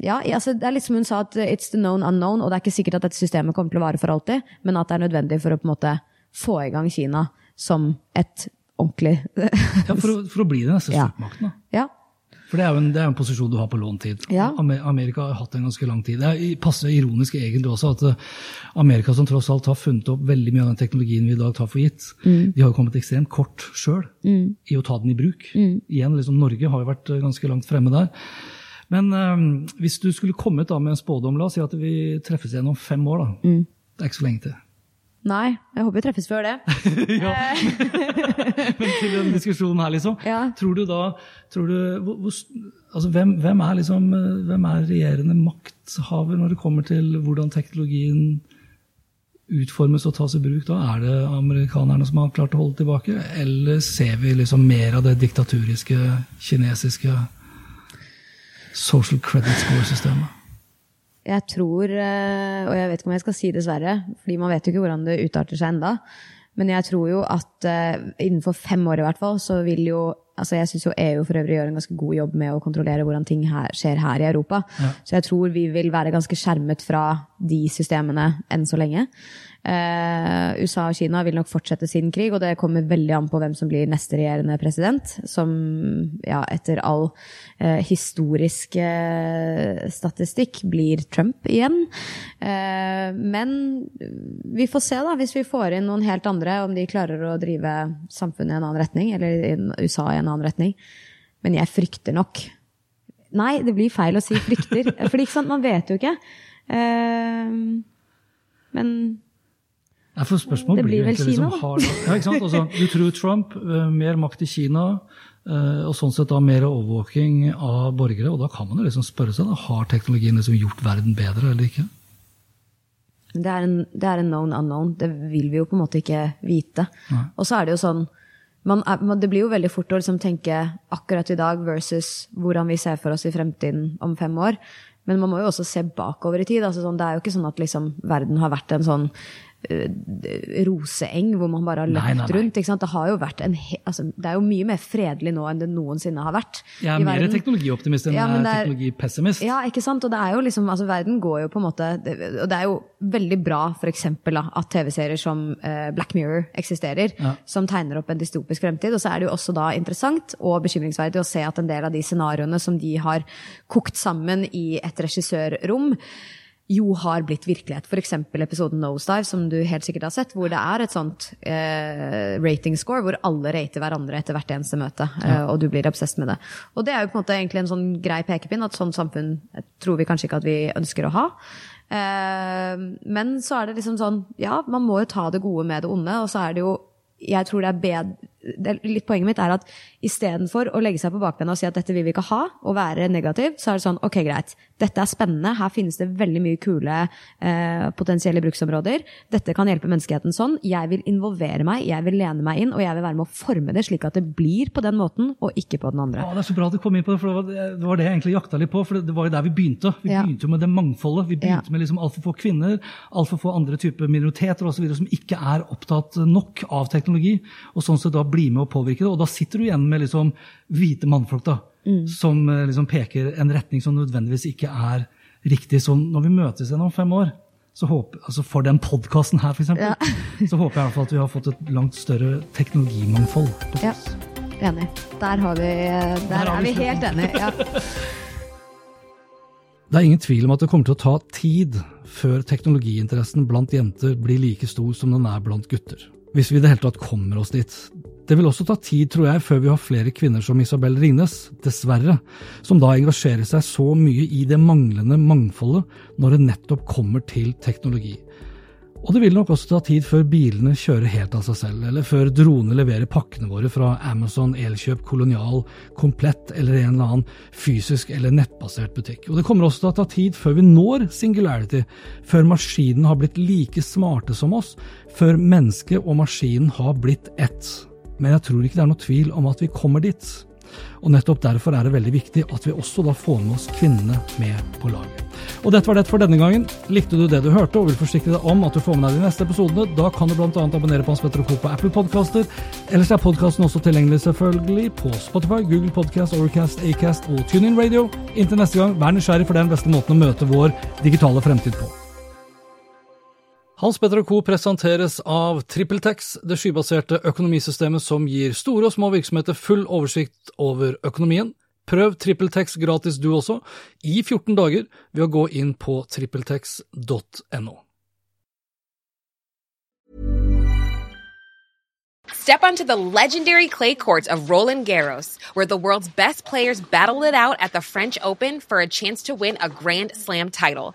ja, altså, det er litt som hun sa, at it's the known unknown, og det er ikke sikkert at dette systemet kommer til å vare for alltid, men at det er nødvendig for å på en måte få i gang Kina som et ordentlig Ja, for, å, for å bli den neste supermakten. da. Ja. For det er jo en, det er en posisjon du har på låntid. Ja. Amerika har hatt en ganske lang tid. Det er i- passe ironisk egentlig også at eh, Amerika, som tross alt har funnet opp veldig mye av den teknologien vi i dag tar for gitt, Mm. de har jo kommet ekstremt kort sjøl i å ta den i bruk. Mm. Igjen, liksom Norge har jo vært eh, ganske langt fremme der. Men um, hvis du skulle kommet da med en spådom, la oss si at vi treffes igjen om fem år, da. Mm. Det er ikke så lenge til. Nei, jeg håper vi treffes før det. Men til den diskusjonen her, liksom. Ja. Tror du da tror du, hvor, hvor, altså hvem, hvem, er liksom, hvem er regjerende makthaver når det kommer til hvordan teknologien utformes og tas i bruk? da? Er det amerikanerne som har klart å holde tilbake, eller ser vi liksom mer av det diktaturiske kinesiske social credit score-systemet? Jeg tror, eh, og jeg vet ikke om jeg skal si dessverre, fordi man vet jo ikke hvordan det utarter seg enda. Men jeg tror jo at eh, innenfor fem år i hvert fall, så vil jo altså Jeg syns jo EU for øvrig gjør en ganske god jobb med å kontrollere hvordan ting her, skjer her i Europa. Så jeg tror vi vil være ganske skjermet fra de systemene enn så lenge. Eh, USA og Kina vil nok fortsette sin krig, og det kommer veldig an på hvem som blir neste regjerende president. Som ja, etter all eh, historisk eh, statistikk blir Trump igjen. Eh, men vi får se, da, hvis vi får inn noen helt andre, om de klarer å drive samfunnet i en annen retning, eller USA i en annen retning. Men jeg frykter nok. Nei, det blir feil å si frykter, for man vet jo ikke. Eh, men Ja, for spørsmålet Det blir blir vel egentlig Kina, liksom, ja, ikke sant? Altså, Du tror Trump, eh, mer makt i Kina, eh, og sånn sett da mer overvåking av borgere. Og da kan man jo liksom spørre seg, da, har teknologien liksom gjort verden bedre eller ikke? Det er, en, det er en known unknown. Det vil vi jo på en måte ikke vite. Og så er det jo sånn man er, man, Det blir jo veldig fort å liksom tenke akkurat i dag versus hvordan vi ser for oss i fremtiden om fem år. Men man må jo også se bakover i tid. Altså sånn, det er jo ikke sånn at liksom, verden har vært en sånn roseeng hvor man bare har løpt Nei, nei, nei. rundt. Det, altså, det er jo mye mer fredelig nå enn det noensinne har vært. Jeg er i mer teknologioptimist enn Ja, er teknologipessimist. Ja, ikke sant? Og det er jo liksom, altså verden går jo på en måte det, Og det er jo veldig bra for da, at TV-serier som uh, Black Mirror eksisterer, Ja. som tegner opp en dystopisk fremtid. Og så er det jo også da interessant og bekymringsverdig å se at en del av de scenarioene som de har kokt sammen i et regissørrom, jo har blitt virkelighet. F.eks. episoden Nosedive, som du helt sikkert har sett, hvor det er et sånt eh, ratingscore hvor alle rater hverandre etter hvert eneste møte, eh, og du blir obsessed med det. Og det er jo på en måte egentlig en sånn grei pekepinn, at sånn samfunn tror vi kanskje ikke at vi ønsker å ha. Eh, men så er det liksom sånn, ja, man må jo ta det gode med det onde, og så er det jo jeg tror det er bedre Litt Poenget mitt er at istedenfor å legge seg på bakbena og si at dette vil vi ikke ha, og være negativ, så er det sånn ok, greit, dette er spennende, her finnes det veldig mye kule eh, potensielle bruksområder. Dette kan hjelpe menneskeheten sånn. Jeg vil involvere meg, jeg vil lene meg inn, og jeg vil være med å forme det slik at det blir på den måten, og ikke på den andre. Ja, det er så bra at du kom inn på det, for det var det, jeg egentlig jakta litt på. For det, det var jo der vi begynte. Vi Ja. begynte jo med det mangfoldet. Vi begynte Ja. med liksom altfor få kvinner, altfor få andre typer minoriteter osv. som ikke er opptatt nok av teknologi, og sånn sett da bli med og påvirke det. Og da sitter du igjen med liksom hvite mannfolk da, Mm. som eh, liksom peker en retning som nødvendigvis ikke er riktig. Så når vi møtes igjen om fem år, så håper, altså for den podkasten her, f.eks., Ja. så håper jeg i hvert fall at vi har fått et langt større teknologimangfold på Ja, enig. Der, har vi, der, Der er vi vi helt enige. Ja. Det er ingen tvil om at det kommer til å ta tid før teknologiinteressen blant jenter blir like stor som den er blant gutter. Hvis vi i det hele tatt kommer oss dit. Det vil også ta tid, tror jeg, før vi har flere kvinner som Isabel Ringnes, dessverre, som da engasjerer seg så mye i det manglende mangfoldet når det nettopp kommer til teknologi. Og det vil nok også ta tid før bilene kjører helt av seg selv, eller før dronene leverer pakkene våre fra Amazon, Elkjøp, Kolonial, Komplett eller en eller annen fysisk eller nettbasert butikk. Og det kommer også til å ta tid før vi når singularity, før maskinen har blitt like smarte som oss, før mennesket og maskinen har blitt ett. Men jeg tror ikke det er noe tvil om at vi kommer dit. Og nettopp derfor er det veldig viktig at vi også da får med oss kvinnene med på laget. Og dette var det for denne gangen. Likte du det du hørte og vil forsikre deg om at du får med deg de neste episodene, da kan du bl.a. abonnere på Hans Petter Co. på Apple Podcaster. Ellers er podkasten også tilgjengelig selvfølgelig på Spotify, Google Podcast, Overcast, Acast og TuneIn Radio. Inntil neste gang, vær nysgjerrig for det er den beste måten å møte vår digitale fremtid på. Hans Petter Co. presenteres av TrippelTex, det skybaserte økonomisystemet som gir store og små virksomheter full oversikt over økonomien. Prøv TrippelTex gratis du også, i 14 dager, ved å gå inn på trippeltex.no. Step onto the legendary clay courts of Roland Garros, where the world's best players battle it out at the French Open for a chance to win a Grand Slam title.